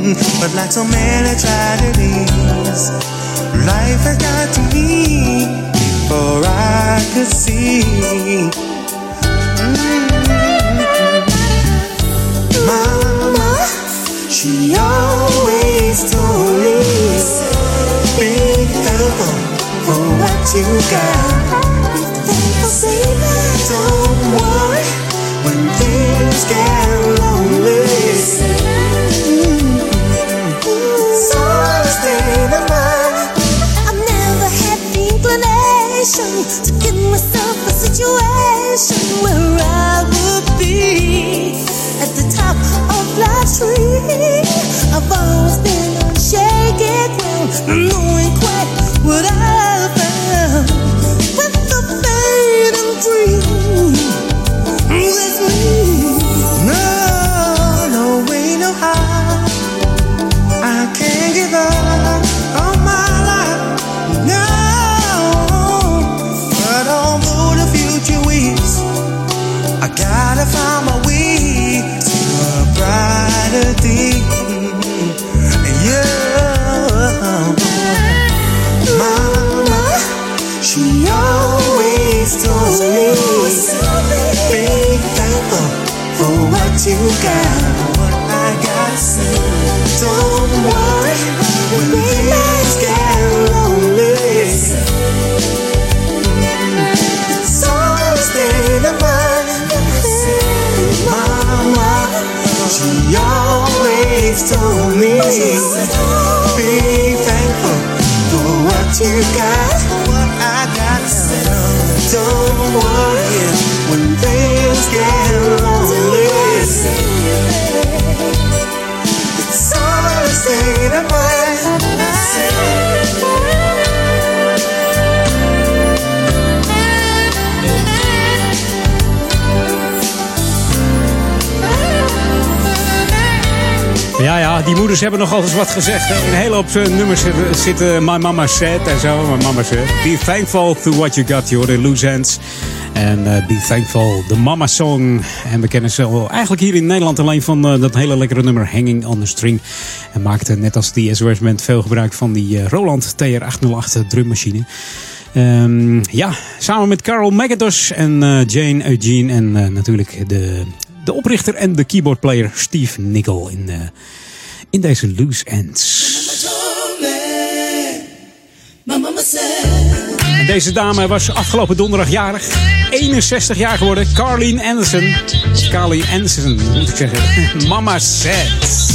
But like so many tragedies, life has got to me before I could see. Mm-mm-mm. Mama, she always told me, be thankful for what you got. Don't worry when things get lonely. Situation where I would be at the top of life's tree. I've always been on shaky ground, not knowing quite what I found. With the fading dream, that's me. Got what I got. Don't worry when things get lonely. A state of mind. Mama, she always told me, be thankful for what you got. What I got. Don't worry Ja, ja, die moeders hebben nog altijd wat gezegd. Een hele hoop eh, nummers zitten, zitten My Mama Said en zo. My Mama Said. Be thankful to what you got, joh. De Loose. En eh, Be Thankful, de Mama Song. En we kennen ze wel eigenlijk hier in Nederland alleen van eh, dat hele lekkere nummer Hanging on the String. En maakte net als die SOS Band veel gebruik van die eh, Roland TR-808 drummachine. Ehm, ja, samen met Carl McIntosh en Jane Eugene. En natuurlijk de, de oprichter en de keyboardplayer Steve Nickel in, in deze Loose Ends. My mama said. Deze dame was afgelopen donderdag jarig. 61 jaar geworden. Carleen Anderson. Carleen Anderson, moet ik zeggen. Mama Said.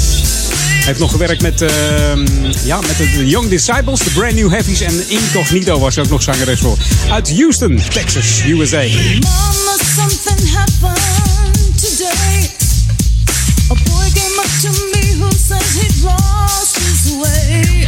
Heeft nog gewerkt met, ehm, ja, met de Young Disciples, de Brand New Heavies en Incognito was ook nog zangeres voor. Uit Houston, Texas, USA. Mama, something happened today. A boy came up to me who said he'd lost his way.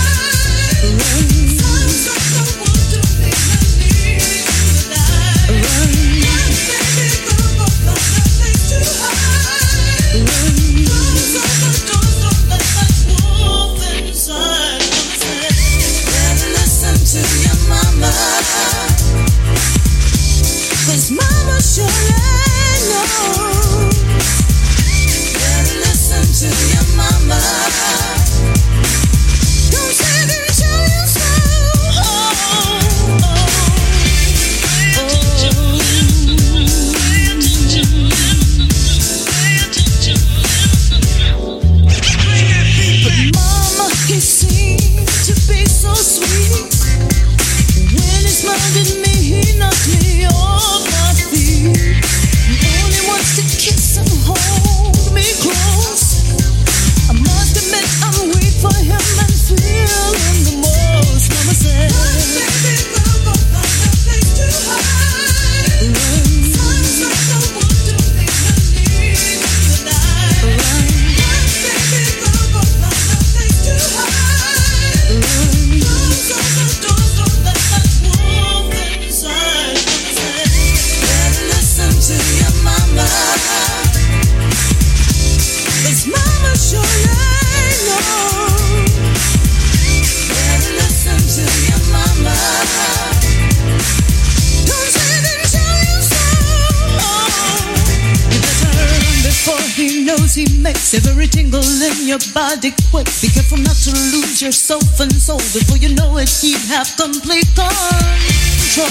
you. He he makes every tingle in your body quake. Be careful not to lose yourself and soul. Before you know it, he'd have complete control.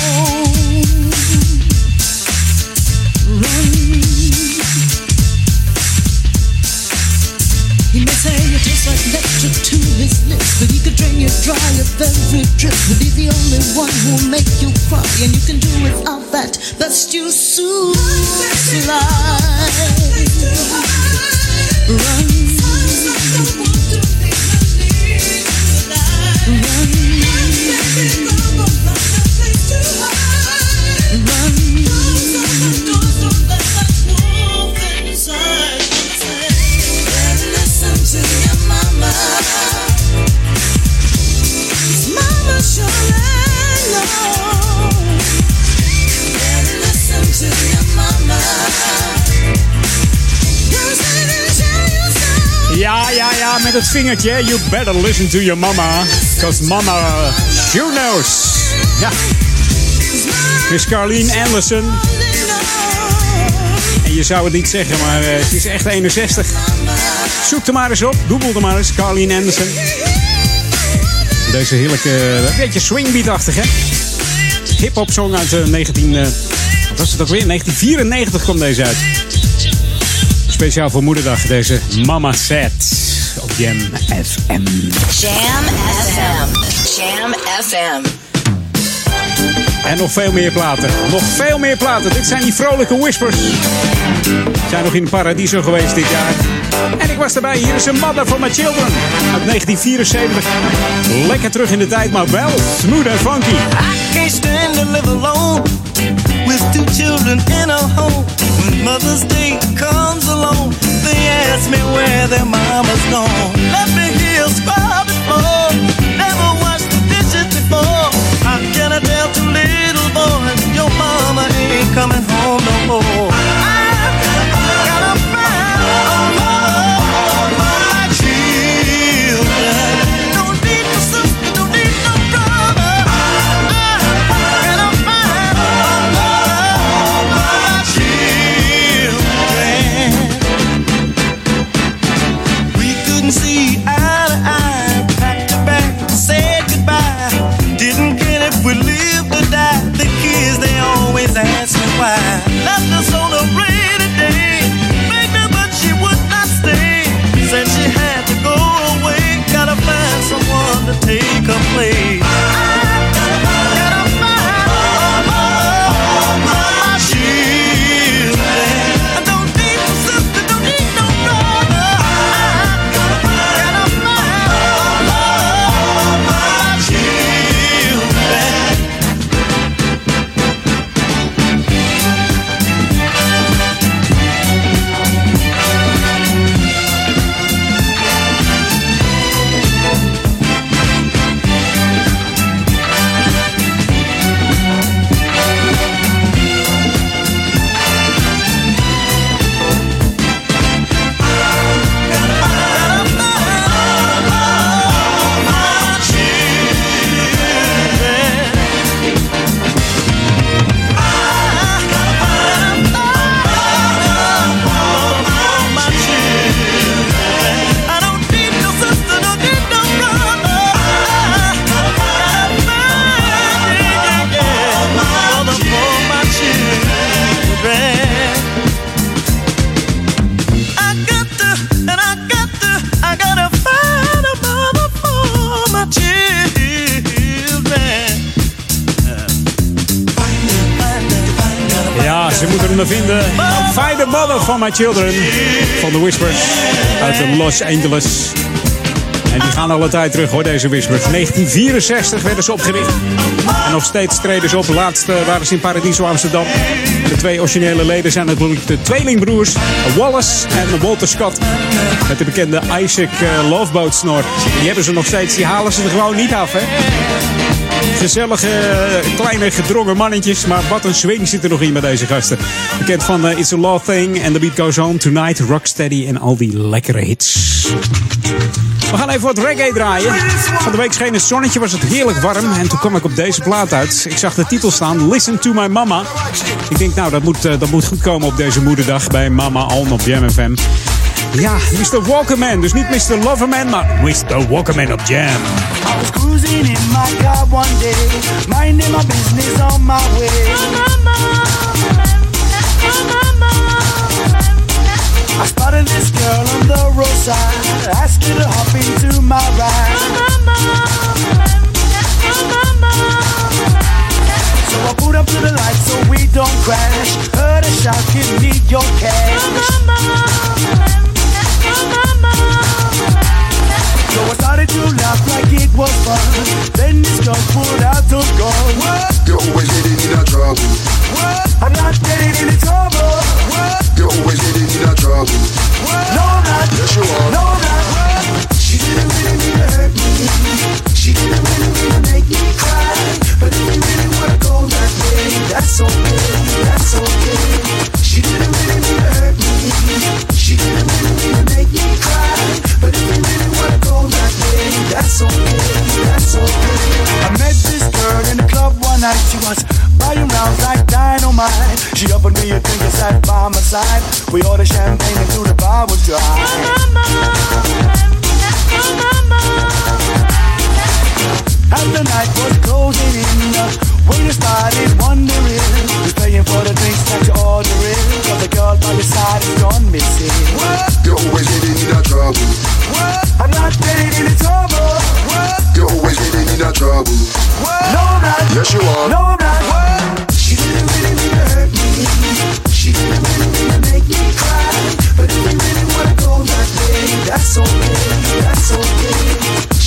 He may say it tastes like nectar to his lips, but he could drain you dry of every drip. But he's the only one who'll make you cry, and you can do without that. Best you soothe slide. Run. Met het vingertje. You better listen to your mama. Cause mama sure knows. Ja. Carleen Anderson. En je zou het niet zeggen, maar eh, ze is echt 61. Zoek er maar eens op. Google er maar eens. Carleen Anderson. Deze heerlijke, een beetje swingbeat-achtig, hè? Hip-hop song uit eh, 19. eh, wat was het ook weer? 1994 kwam deze uit. Speciaal voor Moederdag, deze Mama Set Jam FM. Jam FM. Jam FM. En nog veel meer platen. Nog veel meer platen. Dit zijn die vrolijke whispers. We zijn nog in Paradiso geweest dit jaar. En ik was erbij. Hier is een Mother for My Children. Uit 1974. Lekker terug in de tijd, maar wel smooth en funky. Can't stand to live alone with two children in a home. When Mother's Day comes along, they ask me where their mama's gone. Let me hear scrubbing floor. Never washed the dishes before. How can I tell two little boys your mama ain't coming home no more? Hem vinden. Find the mother for my children. Van de Whispers uit Los Angeles. En die gaan alle tijd terug hoor, deze Whispers. 1964 werden ze opgericht. En nog steeds treden ze op. Laatst eh, waren ze in Paradiso Amsterdam. De twee originele leden zijn natuurlijk de tweelingbroers Wallace en Walter Scott. Met de bekende Isaac eh, Loveboat snor. Die hebben ze nog steeds. Die halen ze er gewoon niet af, hè. Gezellige, eh, kleine, gedrongen mannetjes. Maar wat een swing zit er nog in bij deze gasten. Bekend van eh, It's a Law Thing and The Beat Goes On, Tonight, Rocksteady en al die lekkere hits. We gaan even wat reggae draaien. Van de week scheen het zonnetje, was het heerlijk warm. En toen kwam ik op deze plaat uit. Ik zag de titel staan, Listen to My Mama. Ik denk, nou, dat moet, eh, dat moet goed komen op deze moederdag bij Mama Alm op Jam FM. Ja, Mr. Walkerman. Dus niet Mr. Loverman, maar Mr. Walkerman op Jam. I was cruising in my car one day, minding my business on my way. I spotted this girl on the roadside, asked to hop into my ride. So I put up to the lights so we don't crash. Heard a shout, give me your cash. So I started to laugh like it was fun. Then this girl pulled out the gun. You're always getting in trouble. What? I'm not getting into trouble. What? You're always getting in trouble. What? No, I'm not. Yes, you are. No, not. She didn't really mean to hurt me. She didn't really mean to make me cry. But if you really wanna go way, that's okay. That's okay. She didn't really mean to hurt me. She didn't really mean to make me cry. But if you really wanna go that way, that's okay. That's okay. I met this girl in the club one night. She was buying rounds like dynamite. She offered me a drink sat by my side. We ordered champagne until the bar was dry. As the night was closing in, the waiter started wondering who's paying for the drinks that you're ordering. Cause the girl by your side is gone missing. What? You're always getting in that trouble. What? I'm not getting into trouble. What? You're always getting in that trouble. What? No, I'm not. Yes, you are. No, I'm not. What? She didn't really mean to hurt me. She didn't really mean to make me cry. But if you really wanna go that way, that's okay. That's okay.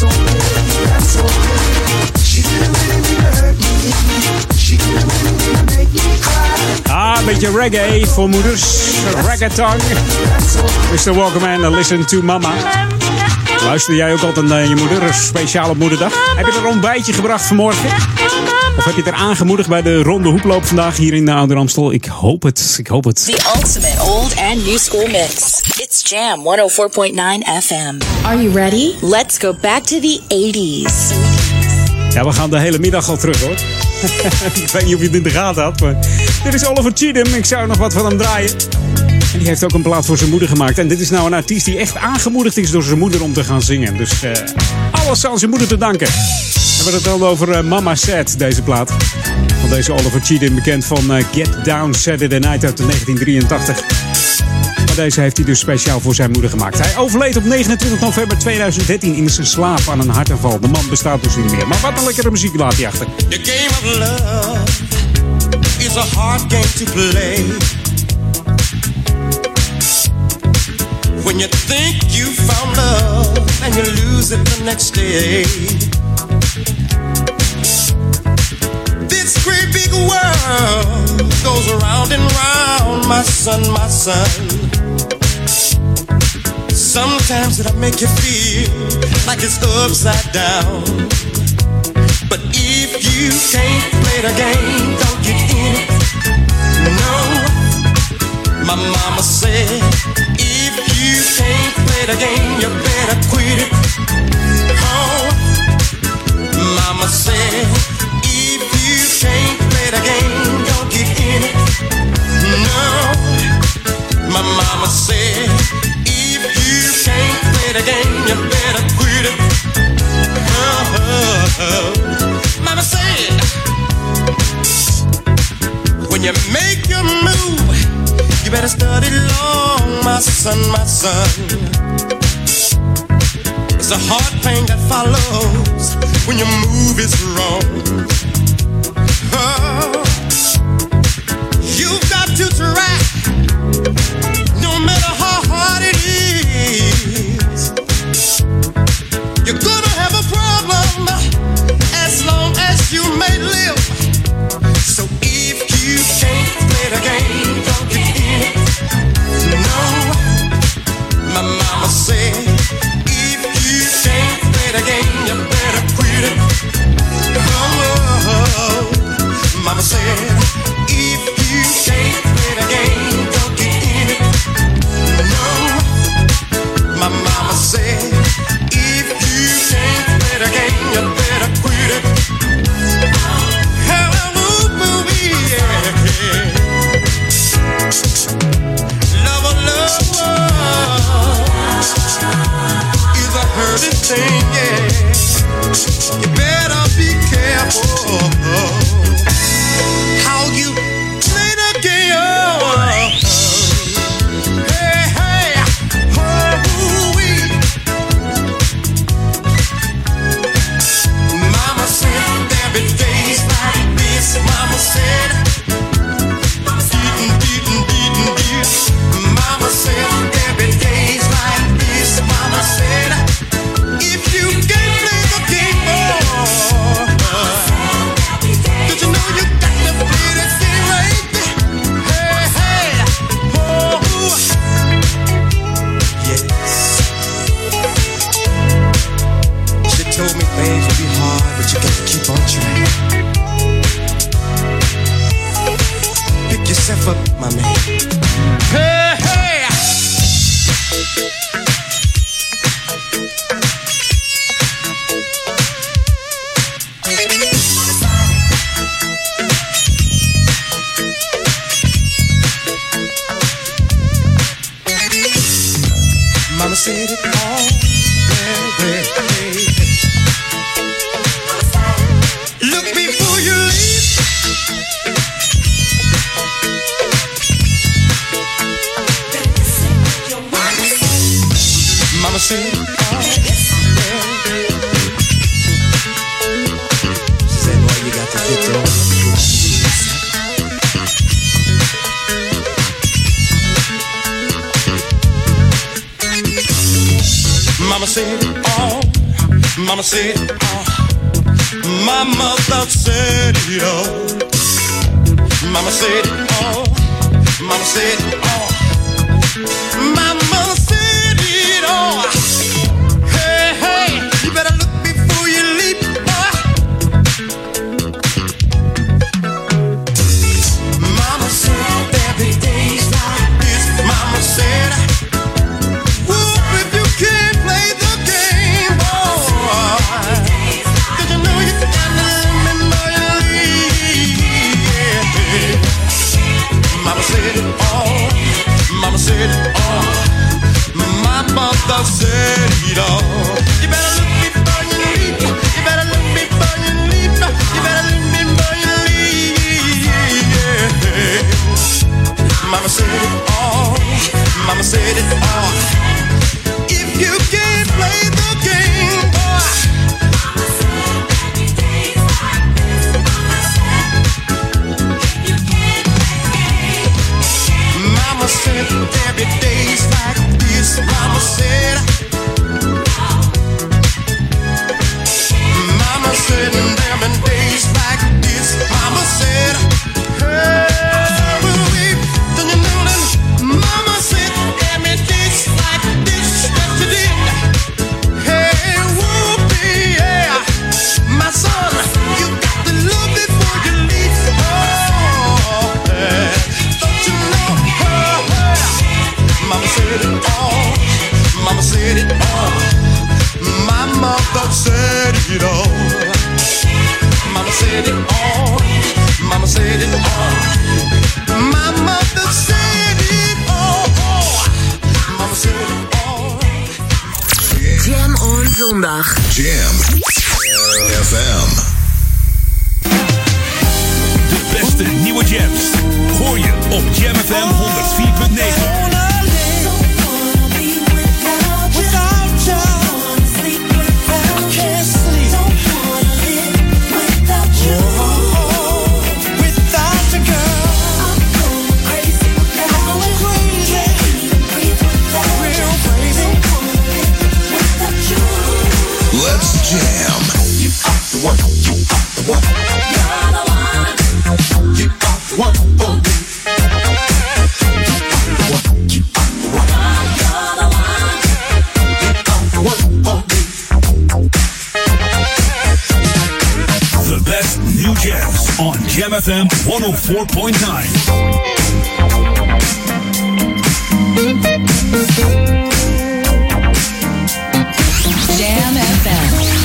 She didn't really to hurt me. She can do really make me. Ah, een beetje reggae voor moeders. Reggaeton. Mr. Walkerman, listen to mama. Luister jij ook altijd naar je moeder? Speciaal op moederdag. Heb je er een ontbijtje gebracht vanmorgen? Of heb je het er aangemoedigd bij de ronde hoeploop vandaag hier in de Ouder Amstel? Ik hoop het, ik hoop het. The ultimate old and new school mix. It's Jam 104.9 FM. Are you ready? Let's go back to the 80s. Ja, we gaan de hele middag al terug hoor. ik weet niet of je het in de gaten had, maar dit is Oliver Cheatham. Ik zou nog wat van hem draaien. En die heeft ook een plaat voor zijn moeder gemaakt. En dit is nou een artiest die echt aangemoedigd is door zijn moeder om te gaan zingen. Dus eh, alles aan zijn moeder te danken. We hebben het al over eh, Mama Said, deze plaat. Van deze Oliver Cheatham, bekend van eh, Get Down Saturday Night uit 1983. Deze heeft hij dus speciaal voor zijn moeder gemaakt. Hij overleed op 29 november 2013 in zijn slaap aan een hartaanval. De man bestaat dus niet meer. Maar wat een lekkere muziek laat hij achter. The game of love is a hard game to play. When you think you found love and you lose it the next day. This great big world goes around and round, my son, my son. Sometimes it'll make you feel like it's upside down. But if you can't play the game, don't get in it. No, my mama said, if you can't play the game, you better quit it. Oh, mama said, if you can't play the game, don't get in it. No, my mama said, the game, you better quit it. Oh, mama said, when you make your move, you better study long, my son, my son. It's a hard pain that follows when your move is wrong. Oh, you've got to try, no matter how hard it is. You're gonna have a problem as long as you may live. So if you can't play the game, don't get in. No, my mama said, if you can't play the game, you better quit it. Mama said, if you can't play the game, don't get in it. No, my mama said, sing, yeah. You better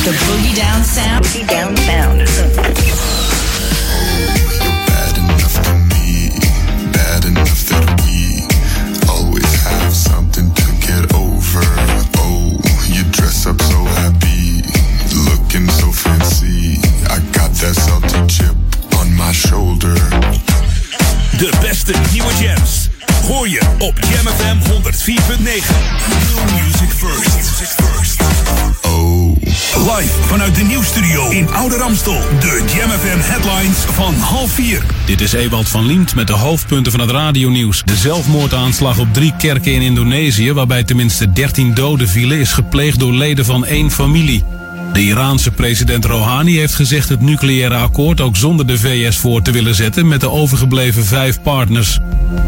The Boogie Down Sound. van half 4. Dit is Ewald van Liemt met de hoofdpunten van het radionieuws. De zelfmoordaanslag op drie kerken in Indonesië... waarbij tenminste 13 doden vielen... is gepleegd door leden van één familie. De Iraanse president Rouhani heeft gezegd het nucleaire akkoord ook zonder de VS voor te willen zetten met de overgebleven vijf partners.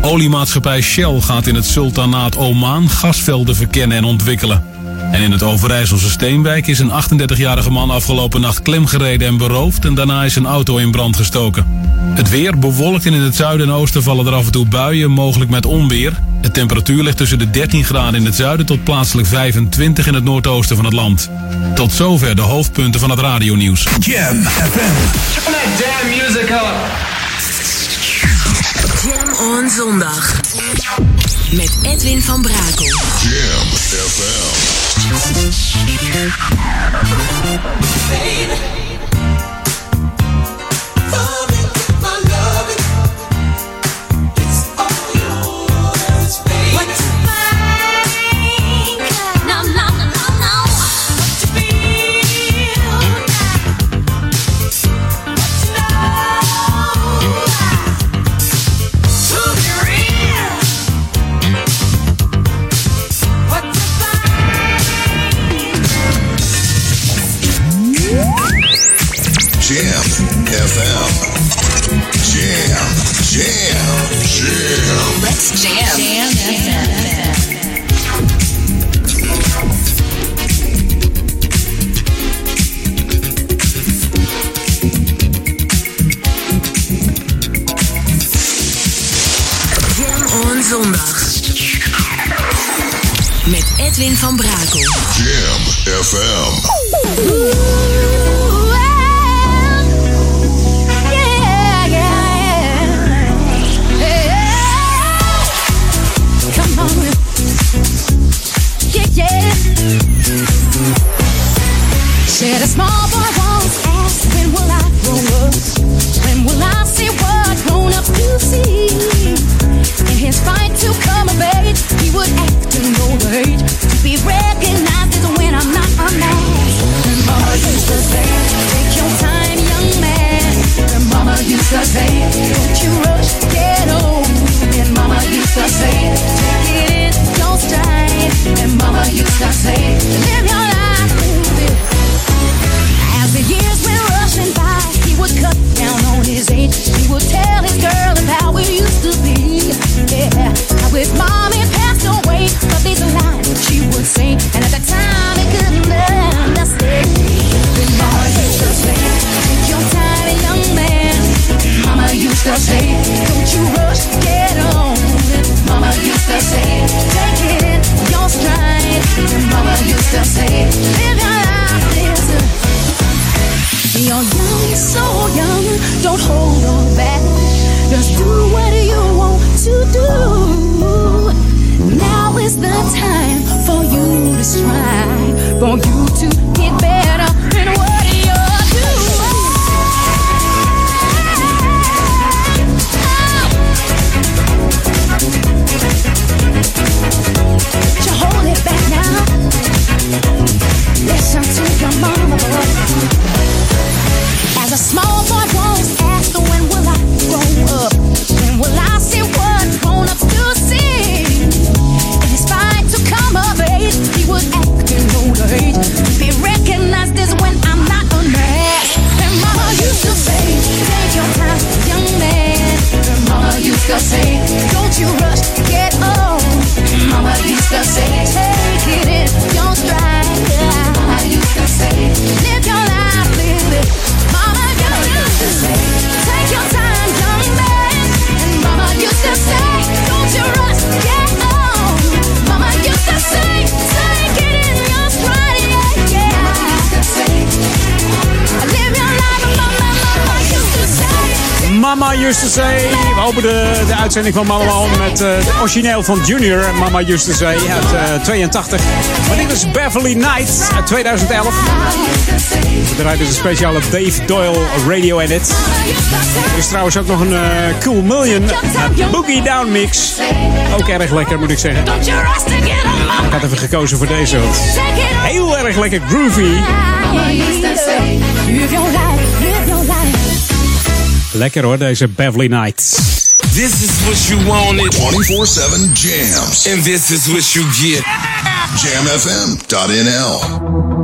Oliemaatschappij Shell gaat in het sultanaat Oman gasvelden verkennen en ontwikkelen. En in het Overijsselse Steenwijk is een 38-jarige man afgelopen nacht klemgereden en beroofd en daarna is een auto in brand gestoken. Het weer bewolkt en in het zuiden en oosten vallen er af en toe buien, mogelijk met onweer. De temperatuur ligt tussen de 13 graden in het zuiden tot plaatselijk 25 in het noordoosten van het land. Tot zover de hoofdpunten van het radionieuws. Jam FM. Turn that damn music up. Jam on zondag. Met Edwin van Brakel. Jam FM. Baby. FM. Jam, jam, jam. Let's jam. Jam Jam on zondag. Met Edwin van Brakel. Jam FM. Said a small boy once asked, When will I grow up? When will I see what grown ups do see? In his fight to come of age, he would act an older age to be recognized as when I'm not a man. And mama used to say, Take your time, young man. And mama used to say, Don't you rush, get old. And mama used to say, Take it in your stride. And mama used to say, Live your. The years went rushing by, he would cut down on his age. He would tell his girl of how it used to be. Yeah, passed away, but these lines she would say. And at time, he couldn't understand. Mama used to say, Take your time, young man. Mama used to say, Don't you rush, get on. Mama used to say, Take it your stride. Mama used to say, You're young, so young, don't hold on back. Just do what you want to do. Now is the time for you to strive, for you to get better to say, don't you rush, get on. Mama used to say, take it in your stride. Mama used to say, live your life, live it. Say. We openen de uitzending van Mama On met eh, het origineel van Junior. Mama Say uit eh, 82. Maar dit is Beverly Night uit 2011. We draaien dus een speciale Dave Doyle radio edit. Er is trouwens ook nog een eh, Cool Million Boogie Down mix. Ook erg lekker moet ik zeggen. Ik had even gekozen voor deze. Heel erg lekker groovy. Lekker hoor, deze Beverly Night. This is what you wanted. 24-7 jams. And this is what you get. Jamfm.nl.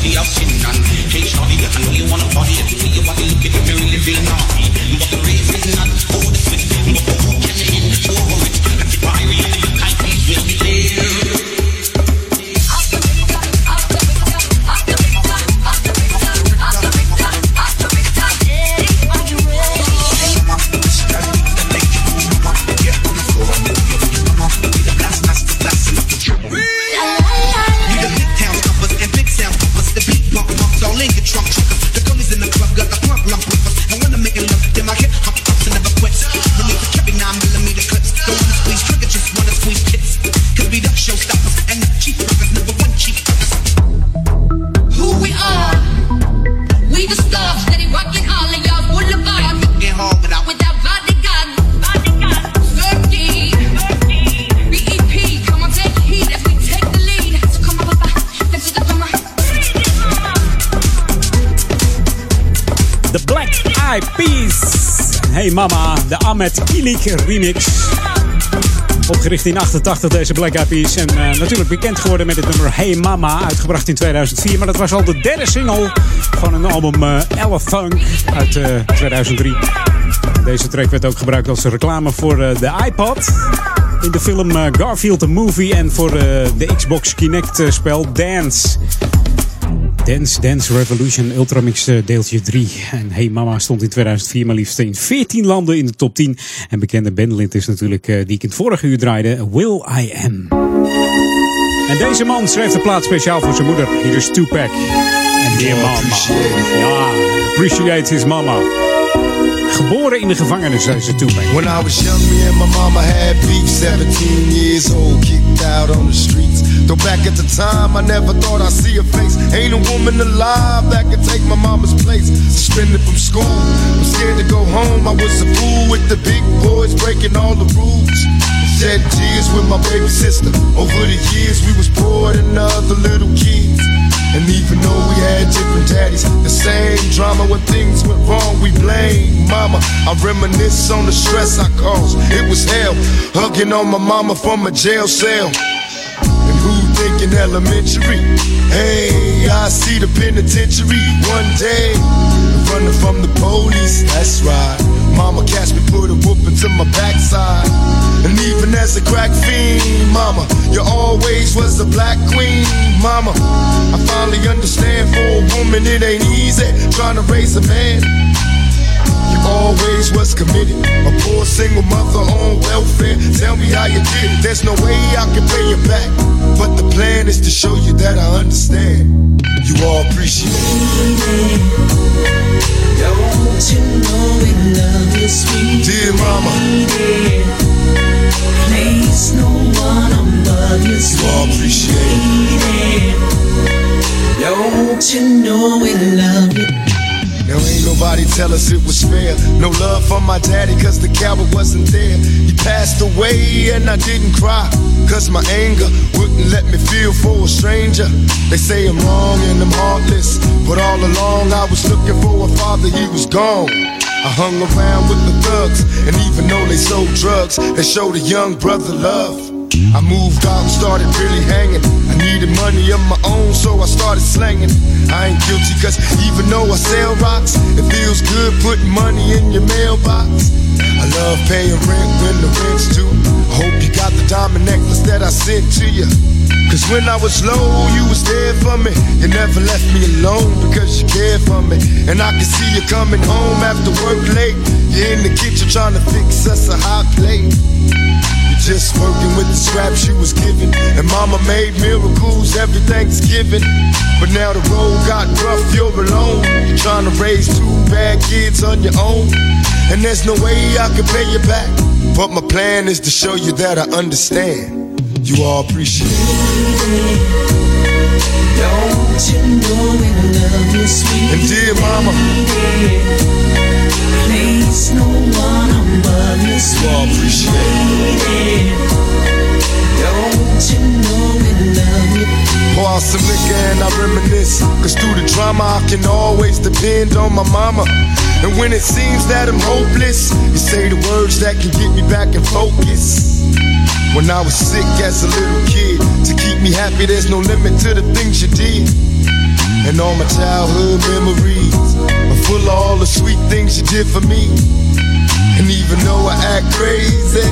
the option. And hey, the I know you wanna party. You body, look at the really living. Ahmed Kilik remix. Opgericht in 88 deze Black Eyed Peas. En eh, natuurlijk bekend geworden met het nummer Hey Mama. Uitgebracht in 2004. Maar dat was al de derde single van een album eh Elephant uit eh, 2003. Deze track werd ook gebruikt als reclame voor eh, de iPod. In de film eh, Garfield the Movie. En voor eh, de Xbox Kinect eh, spel Dance. Dance Dance Revolution Ultramix eh, deeltje 3. En Hey Mama stond in 2004 maar liefst in 14 landen in de top 10. En bekende bandlid is natuurlijk, eh, die ik in het vorige uur draaide, Will I Am. En deze man schreef de plaat speciaal voor zijn moeder. Hier is Tupac. En Dear Mama. Ja, appreciate his mama. Geboren in de gevangenis, zei ze Tupac. When I was young, me and my mama had beef. 17 years old, kicked out on the streets. Though back at the time, I never thought I'd see her face. Ain't a woman alive that could take my mama's place. Suspended from school, I'm scared to go home. I was a fool with the big boys breaking all the rules. Shed tears with my baby sister. Over the years, we was poor than other little kids. And even though we had different daddies, the same drama when things went wrong, we blame mama. I reminisce on the stress I caused. It was hell, hugging on my mama from a jail cell. Thinking elementary? Hey, I see the penitentiary one day. Running from the police, that's right. Mama catch me, put a whoop into my backside. And even as a crack fiend, mama, you always was the black queen, mama. I finally understand for a woman it ain't easy trying to raise a man. Always was committed. A poor single mother on welfare. Tell me how you did it. There's no way I can pay you back. But the plan is to show you that I understand. You all appreciate it. Don't you know we love you, sweet Dear mama. Place no one above you, You all appreciate it. Don't you know we love you? Now ain't Nobody tell us it was fair. No love for my daddy, cause the coward wasn't there. He passed away and I didn't cry. Cause my anger wouldn't let me feel for a stranger. They say I'm wrong and I'm heartless. But all along I was looking for a father, he was gone. I hung around with the thugs, and even though they sold drugs, they showed a young brother love. I moved out and started really hanging. I needed money of my own, so I started slanging. I ain't guilty, cause even though I sell rocks, it feels good putting money in your mailbox. I love paying rent when the rent's due. I hope you got the diamond necklace that I sent to you. Cause when I was low, you was there for me. You never left me alone because you cared for me. And I can see you coming home after work late. You're in the kitchen trying to fix us a hot plate. Just working with the scraps you was given. And mama made miracles every Thanksgiving. But now the road got rough, you're alone. You're trying to raise two bad kids on your own. And there's no way I can pay you back. But my plan is to show you that I understand. You all appreciate it. Don't you know we love you, sweet And dear mama, no one you, you appreciate? Pour out some liquor and I reminisce. Cause through the drama, I can always depend on my mama. And when it seems that I'm hopeless, you say the words that can get me back in focus. When I was sick as a little kid, to keep me happy, there's no limit to the things you did. And all my childhood memories are full of all the sweet things you did for me. And even though I act crazy,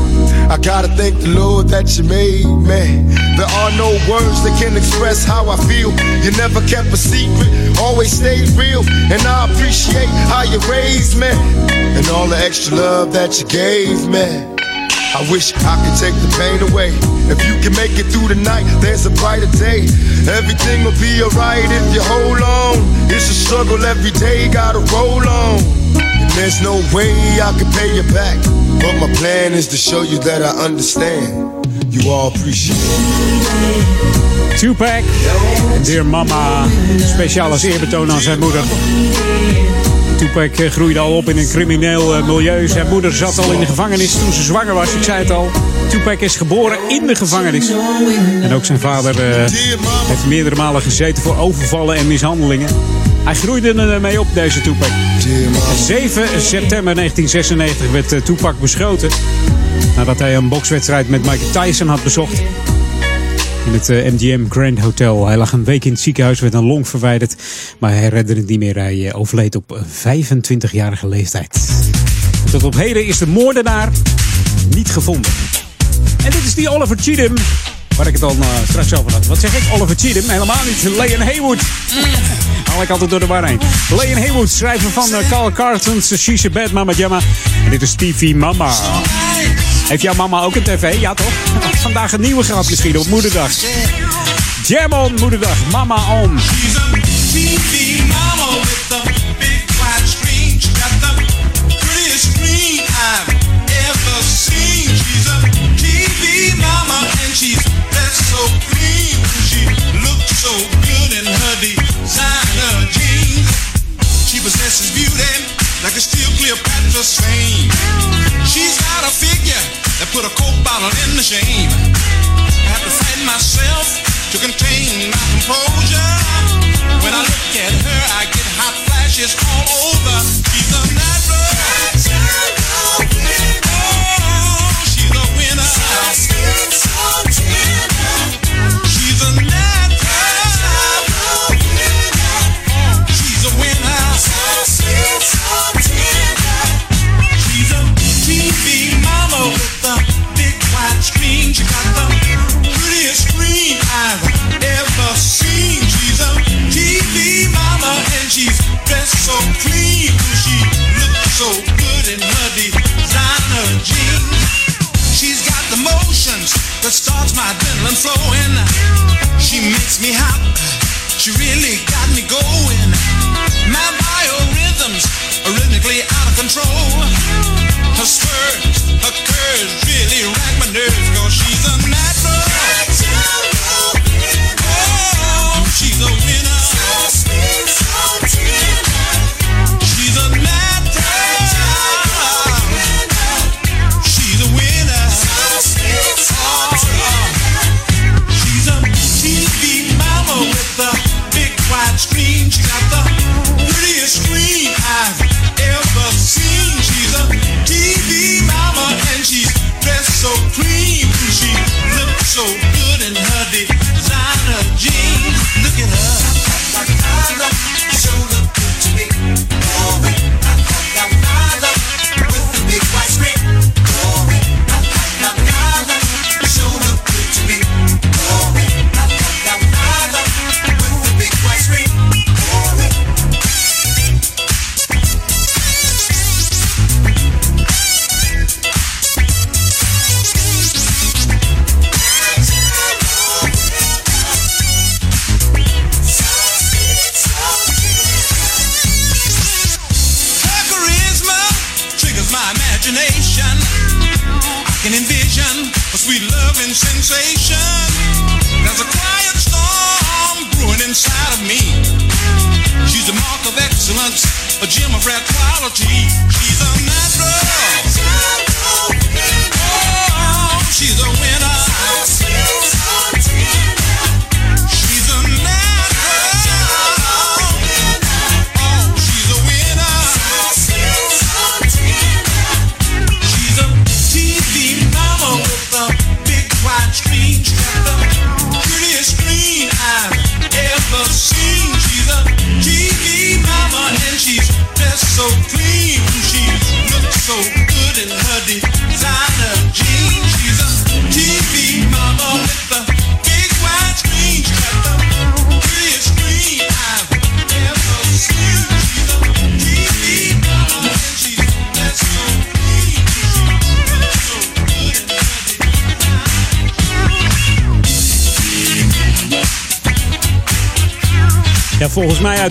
I gotta thank the Lord that you made me. There are no words that can express how I feel. You never kept a secret, always stayed real. And I appreciate how you raised me and all the extra love that you gave me. I wish I could take the pain away. If you can make it through the night, there's a brighter day. Everything will be alright if you hold on. It's a struggle every day, gotta roll on. There's no way I can pay you back. But my plan is to show you that I understand. You all appreciate it. Tupac, Dear Mama, speciaal als eerbetoon aan zijn moeder. Tupac eh, groeide al op in een crimineel eh, milieu. Zijn moeder zat al in de gevangenis toen ze zwanger was. Ik zei het al. Tupac is geboren in de gevangenis. En ook zijn vader eh, heeft meerdere malen gezeten voor overvallen en mishandelingen. Hij groeide ermee op, deze Tupac. 7 september 1996 werd eh, Tupac beschoten. Nadat hij een bokswedstrijd met Mike Tyson had bezocht. In het eh, MGM Grand Hotel. Hij lag een week in het ziekenhuis, werd een long verwijderd. Maar hij redde het niet meer. Hij eh, overleed op 25-jarige leeftijd. Tot op heden is de moordenaar niet gevonden. En dit is die Oliver Cheatham. Waar ik het al eh, straks over had. Wat zeg ik? Oliver Cheatham? Helemaal niet. Leon Haywood. Haal ik altijd door de war heen. Leon Haywood, schrijver van uh, Carl Carson's She's a Bad Mama Jamma. En dit is TV Mama. Heeft jouw mama ook een tv? Ja toch? Vandaag een nieuwe gehad misschien op moederdag. Jam on moederdag. Mama on. Like a steel Cleopatra's fame. She's got a figure that put a coke bottle in the shame. I have to fight myself to contain my composure. When I look at her, I get hot flashes all over. She's a natural.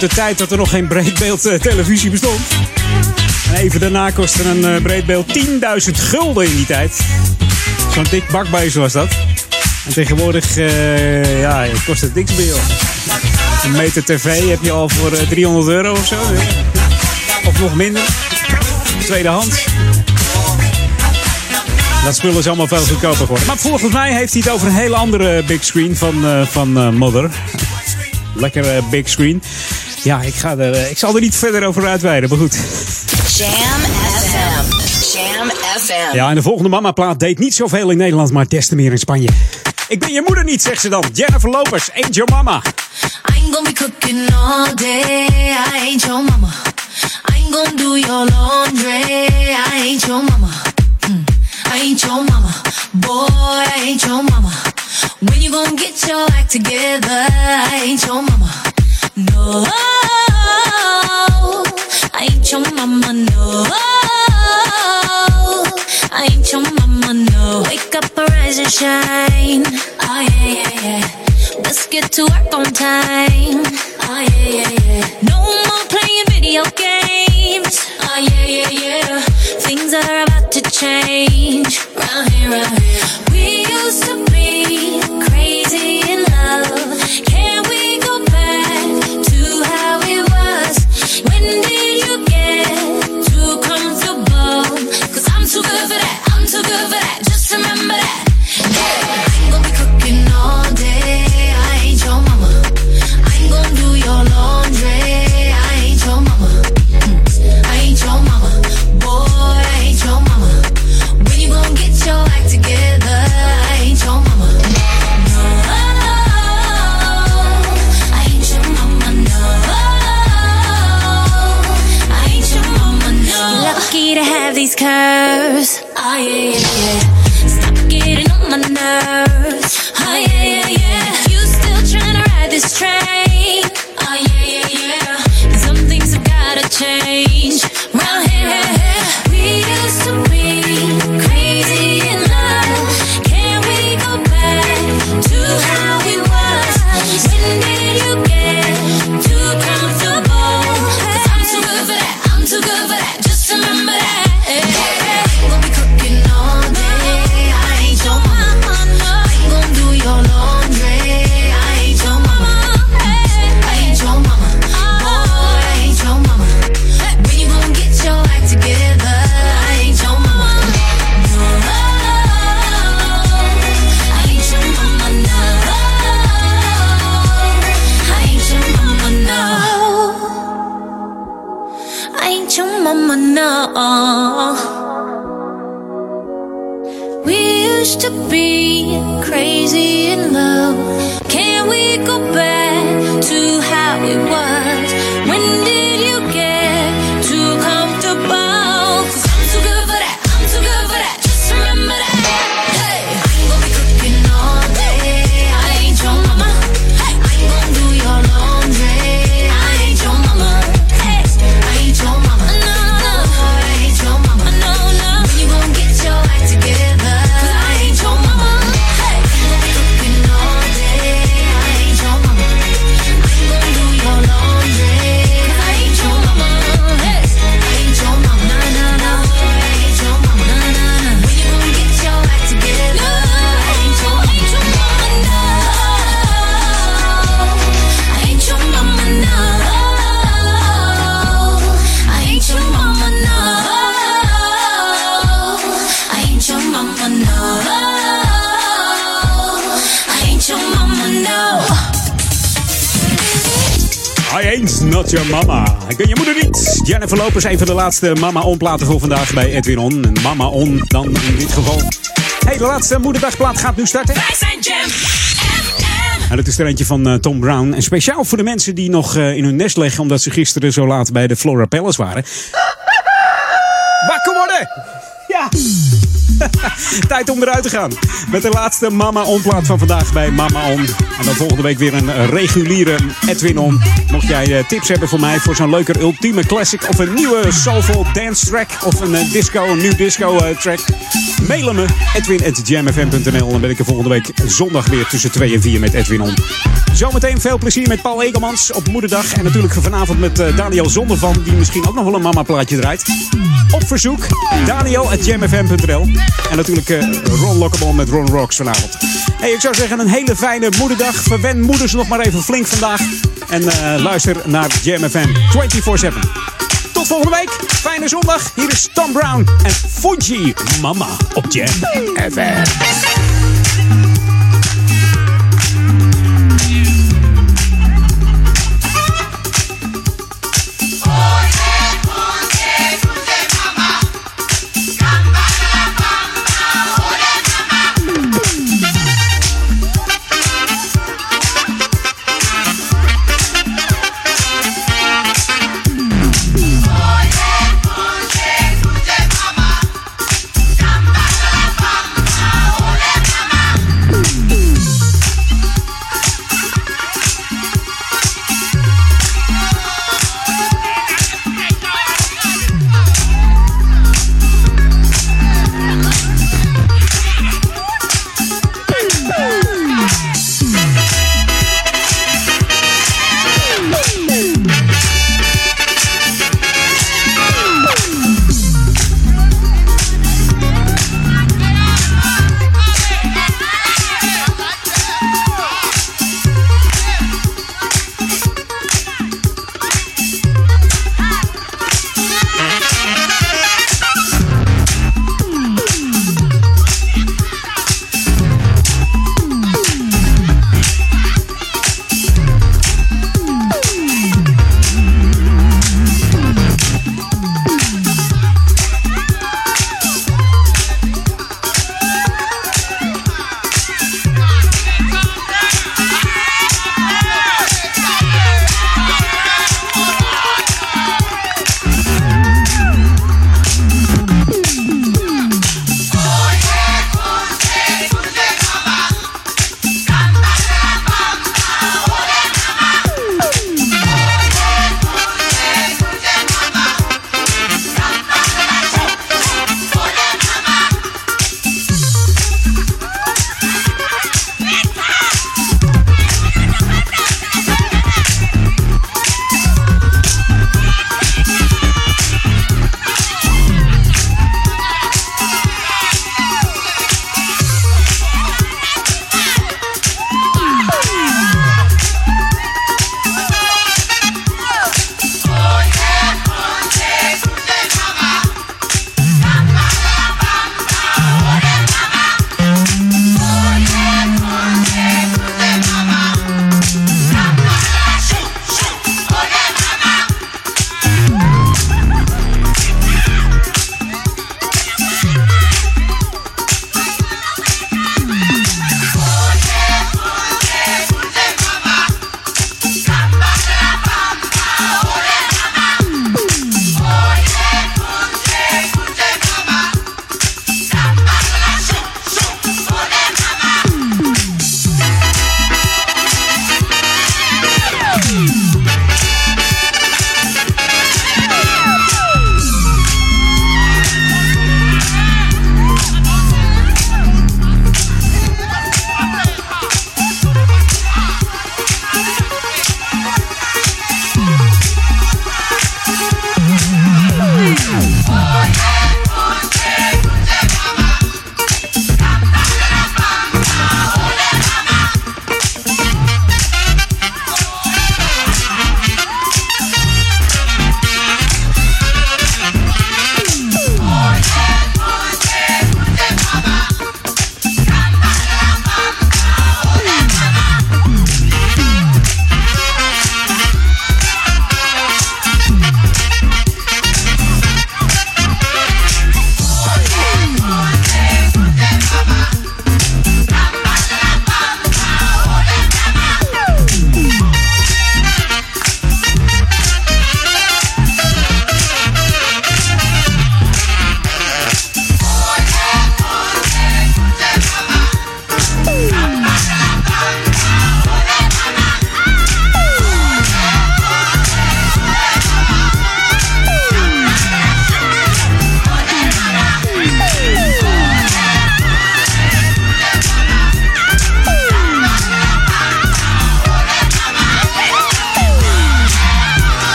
de tijd dat er nog geen breedbeeldtelevisie eh, bestond. En even daarna kostte een eh, breedbeeld 10.000 gulden in die tijd. Zo'n dik bakbeest was dat. En tegenwoordig eh, ja, kost het niks meer. Een meter tv heb je al voor 300 euro of zo. Of nog minder. Tweedehands. Dat spul is allemaal veel goedkoper geworden. Maar volgens mij heeft hij het over een hele andere big screen van, uh, van Mother. Lekker big screen. Ja, ik, ga er, eh, ik zal er niet verder over uitweiden, maar goed. Jam FM. Jam FM. Ja, en de volgende mama-plaat deed niet zoveel in Nederland, maar des te meer in Spanje. Ik ben je moeder niet, zegt ze dan. Jennifer Lopez, ain't your mama. I ain't gonna be cooking all day, I ain't your mama. I ain't gonna do your laundry, I ain't your mama. Hmm. I ain't your mama, boy, I ain't your mama. When you gonna get your act together, I ain't your mama. No, I ain't your mama. No, I ain't your mama. No, wake up, arise and shine. Oh yeah, yeah, yeah. Let's get to work on time. Oh yeah, yeah, yeah. No more playing video games. Oh yeah, yeah, yeah. Things are about to change. Round here, round here. Not Your Mama. Ik ben je moeder niet. Jennifer Lopez, een van de laatste Mama On platen voor vandaag bij Edwin On. En Mama On dan in dit geval. Hey, de laatste moederdagplaat gaat nu starten. Wij zijn Jam En dat is er eentje van eh, Tom Brown. En speciaal voor de mensen die nog eh, in hun nest liggen... omdat ze gisteren zo laat bij de Flora Palace waren. Wakker worden! Ja! Tijd om eruit te gaan. Met de laatste Mama On plaat van vandaag bij Mama On. En dan volgende week weer een reguliere Edwin On. Mocht jij eh, tips hebben voor mij voor zo'n leuke ultieme classic... of een nieuwe soulful dance track... of een eh, disco, een nieuw disco eh, track... Mailen me edwin.jamfm.nl. Dan ben ik er volgende week zondag weer tussen 2 en 4 met Edwin On. Zometeen veel plezier met Paul Egelmans op Moederdag. En natuurlijk vanavond met Daniel Zondervan... die misschien ook nog wel een mama plaatje draait. Op verzoek, daniel.jamfm.nl. En natuurlijk Ron Lockable met Ron Rocks vanavond. Hey, ik zou zeggen een hele fijne moederdag. Verwen moeders nog maar even flink vandaag. En eh, luister naar Jam FM 24-7. Tot volgende week. Fijne zondag. Hier is Tom Brown en Fuji Mama op Jam FM.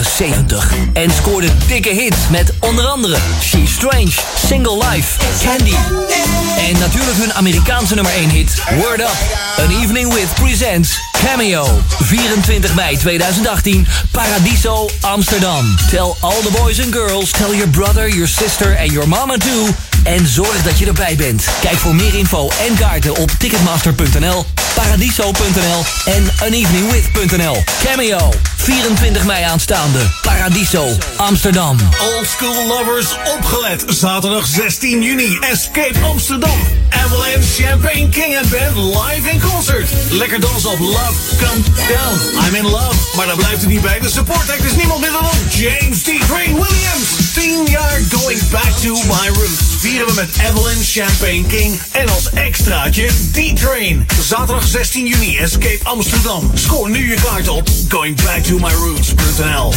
Jaren 70 en scoorden dikke hits met onder andere She's Strange, Single Life, Candy en natuurlijk hun Amerikaanse nummer 1 hit Word Up. An Evening With presents Cameo. 24 mei 2018, Paradiso, Amsterdam. Tell all the boys and girls, tell your brother, your sister and your mama too. En zorg dat je erbij bent. Kijk voor meer info en kaarten op ticketmaster.nl, paradiso.nl en aneveningwith.nl. Cameo, 24 mei aanstaande. Paradiso, Amsterdam. Old School Lovers opgelet. Zaterdag 16 juni. Escape Amsterdam. Avalanche Champagne King and Band live in concert. Lekker dansen op Love Come Down. I'm in love. Maar daar blijft het niet bij. De support act is niemand minder dan James D. Crane Williams. 10 jaar going back to my roots. Vieren we met Avalanche Champagne King. En als extraatje D-Train. Zaterdag 16 juni. Escape Amsterdam. Scoor nu je kaart op goingbacktomyroots.nl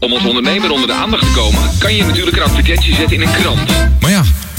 Om als ondernemer onder de aandacht te komen, kan je natuurlijk een advertentie zetten in een krant. Maar ja,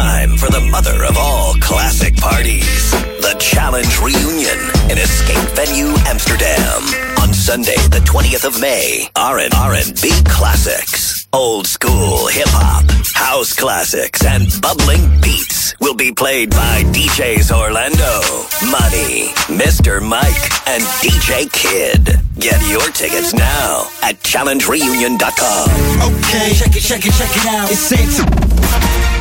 Time, time for the mother of all classic parties. The Challenge Reunion in Escape Venue Amsterdam. On Sunday, the 20th of May. R and R and B classics. Old school hip hop, house classics, and bubbling beats will be played by DJs Orlando, Money, Mr. Mike, and DJ Kid. Get your tickets now at challengereunion.com. Okay, check it, check it, check it out. It's it.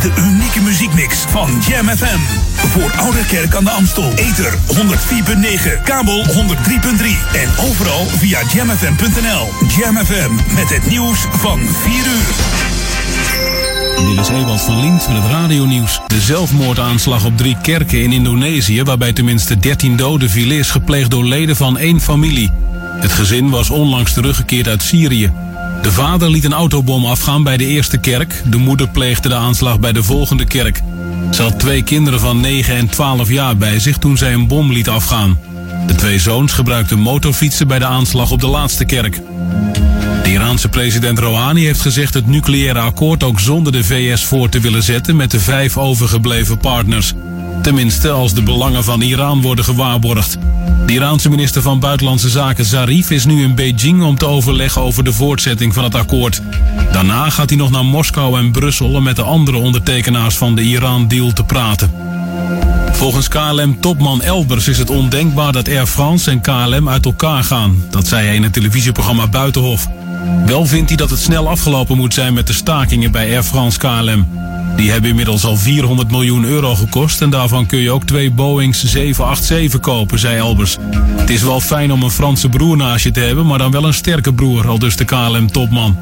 De unieke muziekmix van Jam FM. Voor Ouderkerk aan de Amstel. Ether 104.9, kabel 103.3 en overal via jamfm.nl. Jam FM met het nieuws van 4 uur. Dit is Ewald van Lint met het radionieuws. De zelfmoordaanslag op drie kerken in Indonesië, waarbij tenminste 13 doden vielen, is gepleegd door leden van één familie. Het gezin was onlangs teruggekeerd uit Syrië. De vader liet een autobom afgaan bij de eerste kerk. De moeder pleegde de aanslag bij de volgende kerk. Ze had twee kinderen van 9 en 12 jaar bij zich toen zij een bom liet afgaan. De twee zoons gebruikten motorfietsen bij de aanslag op de laatste kerk. De Iraanse president Rouhani heeft gezegd het nucleaire akkoord ook zonder de VS voor te willen zetten met de vijf overgebleven partners. Tenminste als de belangen van Iran worden gewaarborgd. De Iraanse minister van Buitenlandse Zaken Zarif is nu in Beijing om te overleggen over de voortzetting van het akkoord. Daarna gaat hij nog naar Moskou en Brussel om met de andere ondertekenaars van de Iran-deal te praten. Volgens KLM-topman Elbers is het ondenkbaar dat Air France en KLM uit elkaar gaan. Dat zei hij in het televisieprogramma Buitenhof. Wel vindt hij dat het snel afgelopen moet zijn met de stakingen bij Air France KLM. Die hebben inmiddels al 400 miljoen euro gekost en daarvan kun je ook twee Boeings 787 kopen, zei Elbers. Het is wel fijn om een Franse broer naast je te hebben, maar dan wel een sterke broer, al dus de KLM-topman.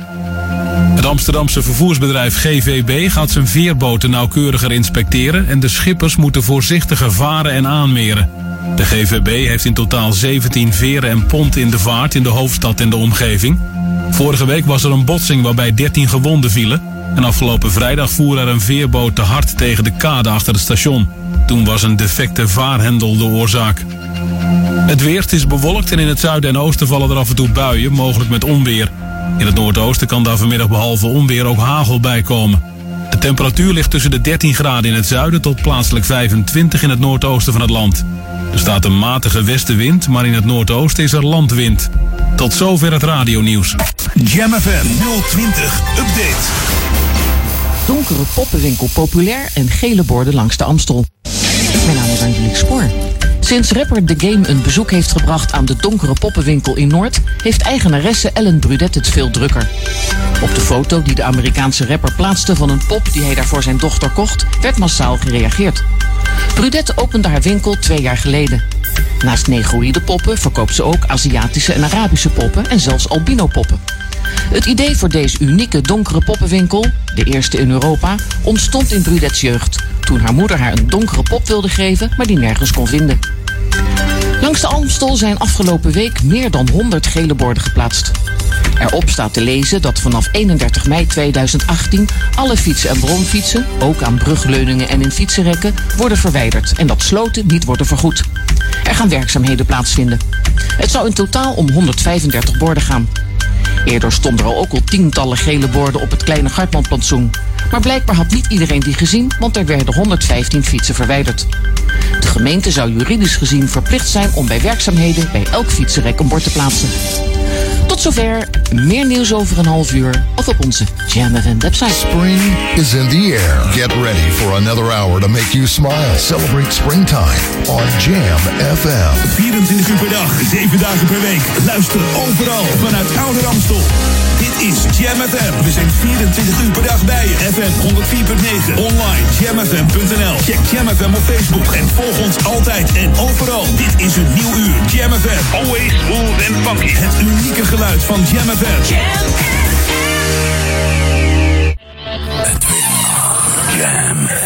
Het Amsterdamse vervoersbedrijf GVB gaat zijn veerboten nauwkeuriger inspecteren en de schippers moeten voorzichtiger varen en aanmeren. De GVB heeft in totaal 17 veren en pont in de vaart in de hoofdstad en de omgeving. Vorige week was er een botsing waarbij 13 gewonden vielen. En afgelopen vrijdag voer er een veerboot te hard tegen de kade achter het station. Toen was een defecte vaarhendel de oorzaak. Het weer is bewolkt en in het zuiden en oosten vallen er af en toe buien, mogelijk met onweer. In het noordoosten kan daar vanmiddag behalve onweer ook hagel bij komen. De temperatuur ligt tussen de 13 graden in het zuiden tot plaatselijk 25 in het noordoosten van het land. Er staat een matige westenwind, maar in het noordoosten is er landwind. Tot zover het radionieuws. Jam FM 020 Update. Donkere poppenwinkel populair en gele borden langs de Amstel. Mijn naam is Angelique Spoor. Sinds rapper The Game een bezoek heeft gebracht aan de donkere poppenwinkel in Noord, heeft eigenaresse Ellen Brudet het veel drukker. Op de foto die de Amerikaanse rapper plaatste van een pop die hij daar voor zijn dochter kocht, werd massaal gereageerd. Brudet opende haar winkel twee jaar geleden. Naast negroïde poppen verkoopt ze ook Aziatische en Arabische poppen en zelfs albino poppen. Het idee voor deze unieke donkere poppenwinkel, de eerste in Europa, ontstond in Brudets jeugd. Toen haar moeder haar een donkere pop wilde geven, maar die nergens kon vinden. Langs de Amstel zijn afgelopen week meer dan 100 gele borden geplaatst. Erop staat te lezen dat vanaf 31 mei 2018 alle fietsen en bromfietsen, ook aan brugleuningen en in fietsenrekken, worden verwijderd en dat sloten niet worden vergoed. Er gaan werkzaamheden plaatsvinden. Het zou in totaal om 135 borden gaan. Eerder stonden er ook al tientallen gele borden op het kleine Gartmanplantsoen. Maar blijkbaar had niet iedereen die gezien, want er werden 115 fietsen verwijderd. De gemeente zou juridisch gezien verplicht zijn om bij werkzaamheden bij elk fietsenrek een bord te plaatsen. Tot zover. Meer nieuws over een half uur of op onze Jam FM website. Spring is in the air. Get ready for another hour to make you smile. Celebrate springtime on Jam FM. 24 uur per dag, 7 dagen per week. Luister overal vanuit Oude Ramstel. Dit is Jam FM. We zijn 24 uur per dag bij je. FM 104.9. Online jamfm.nl. Check Jam FM op Facebook en volg ons altijd en overal. Dit is een nieuw uur. Jam FM. Always smooth and funky. Het unieke geluid van Jam FM. Jam.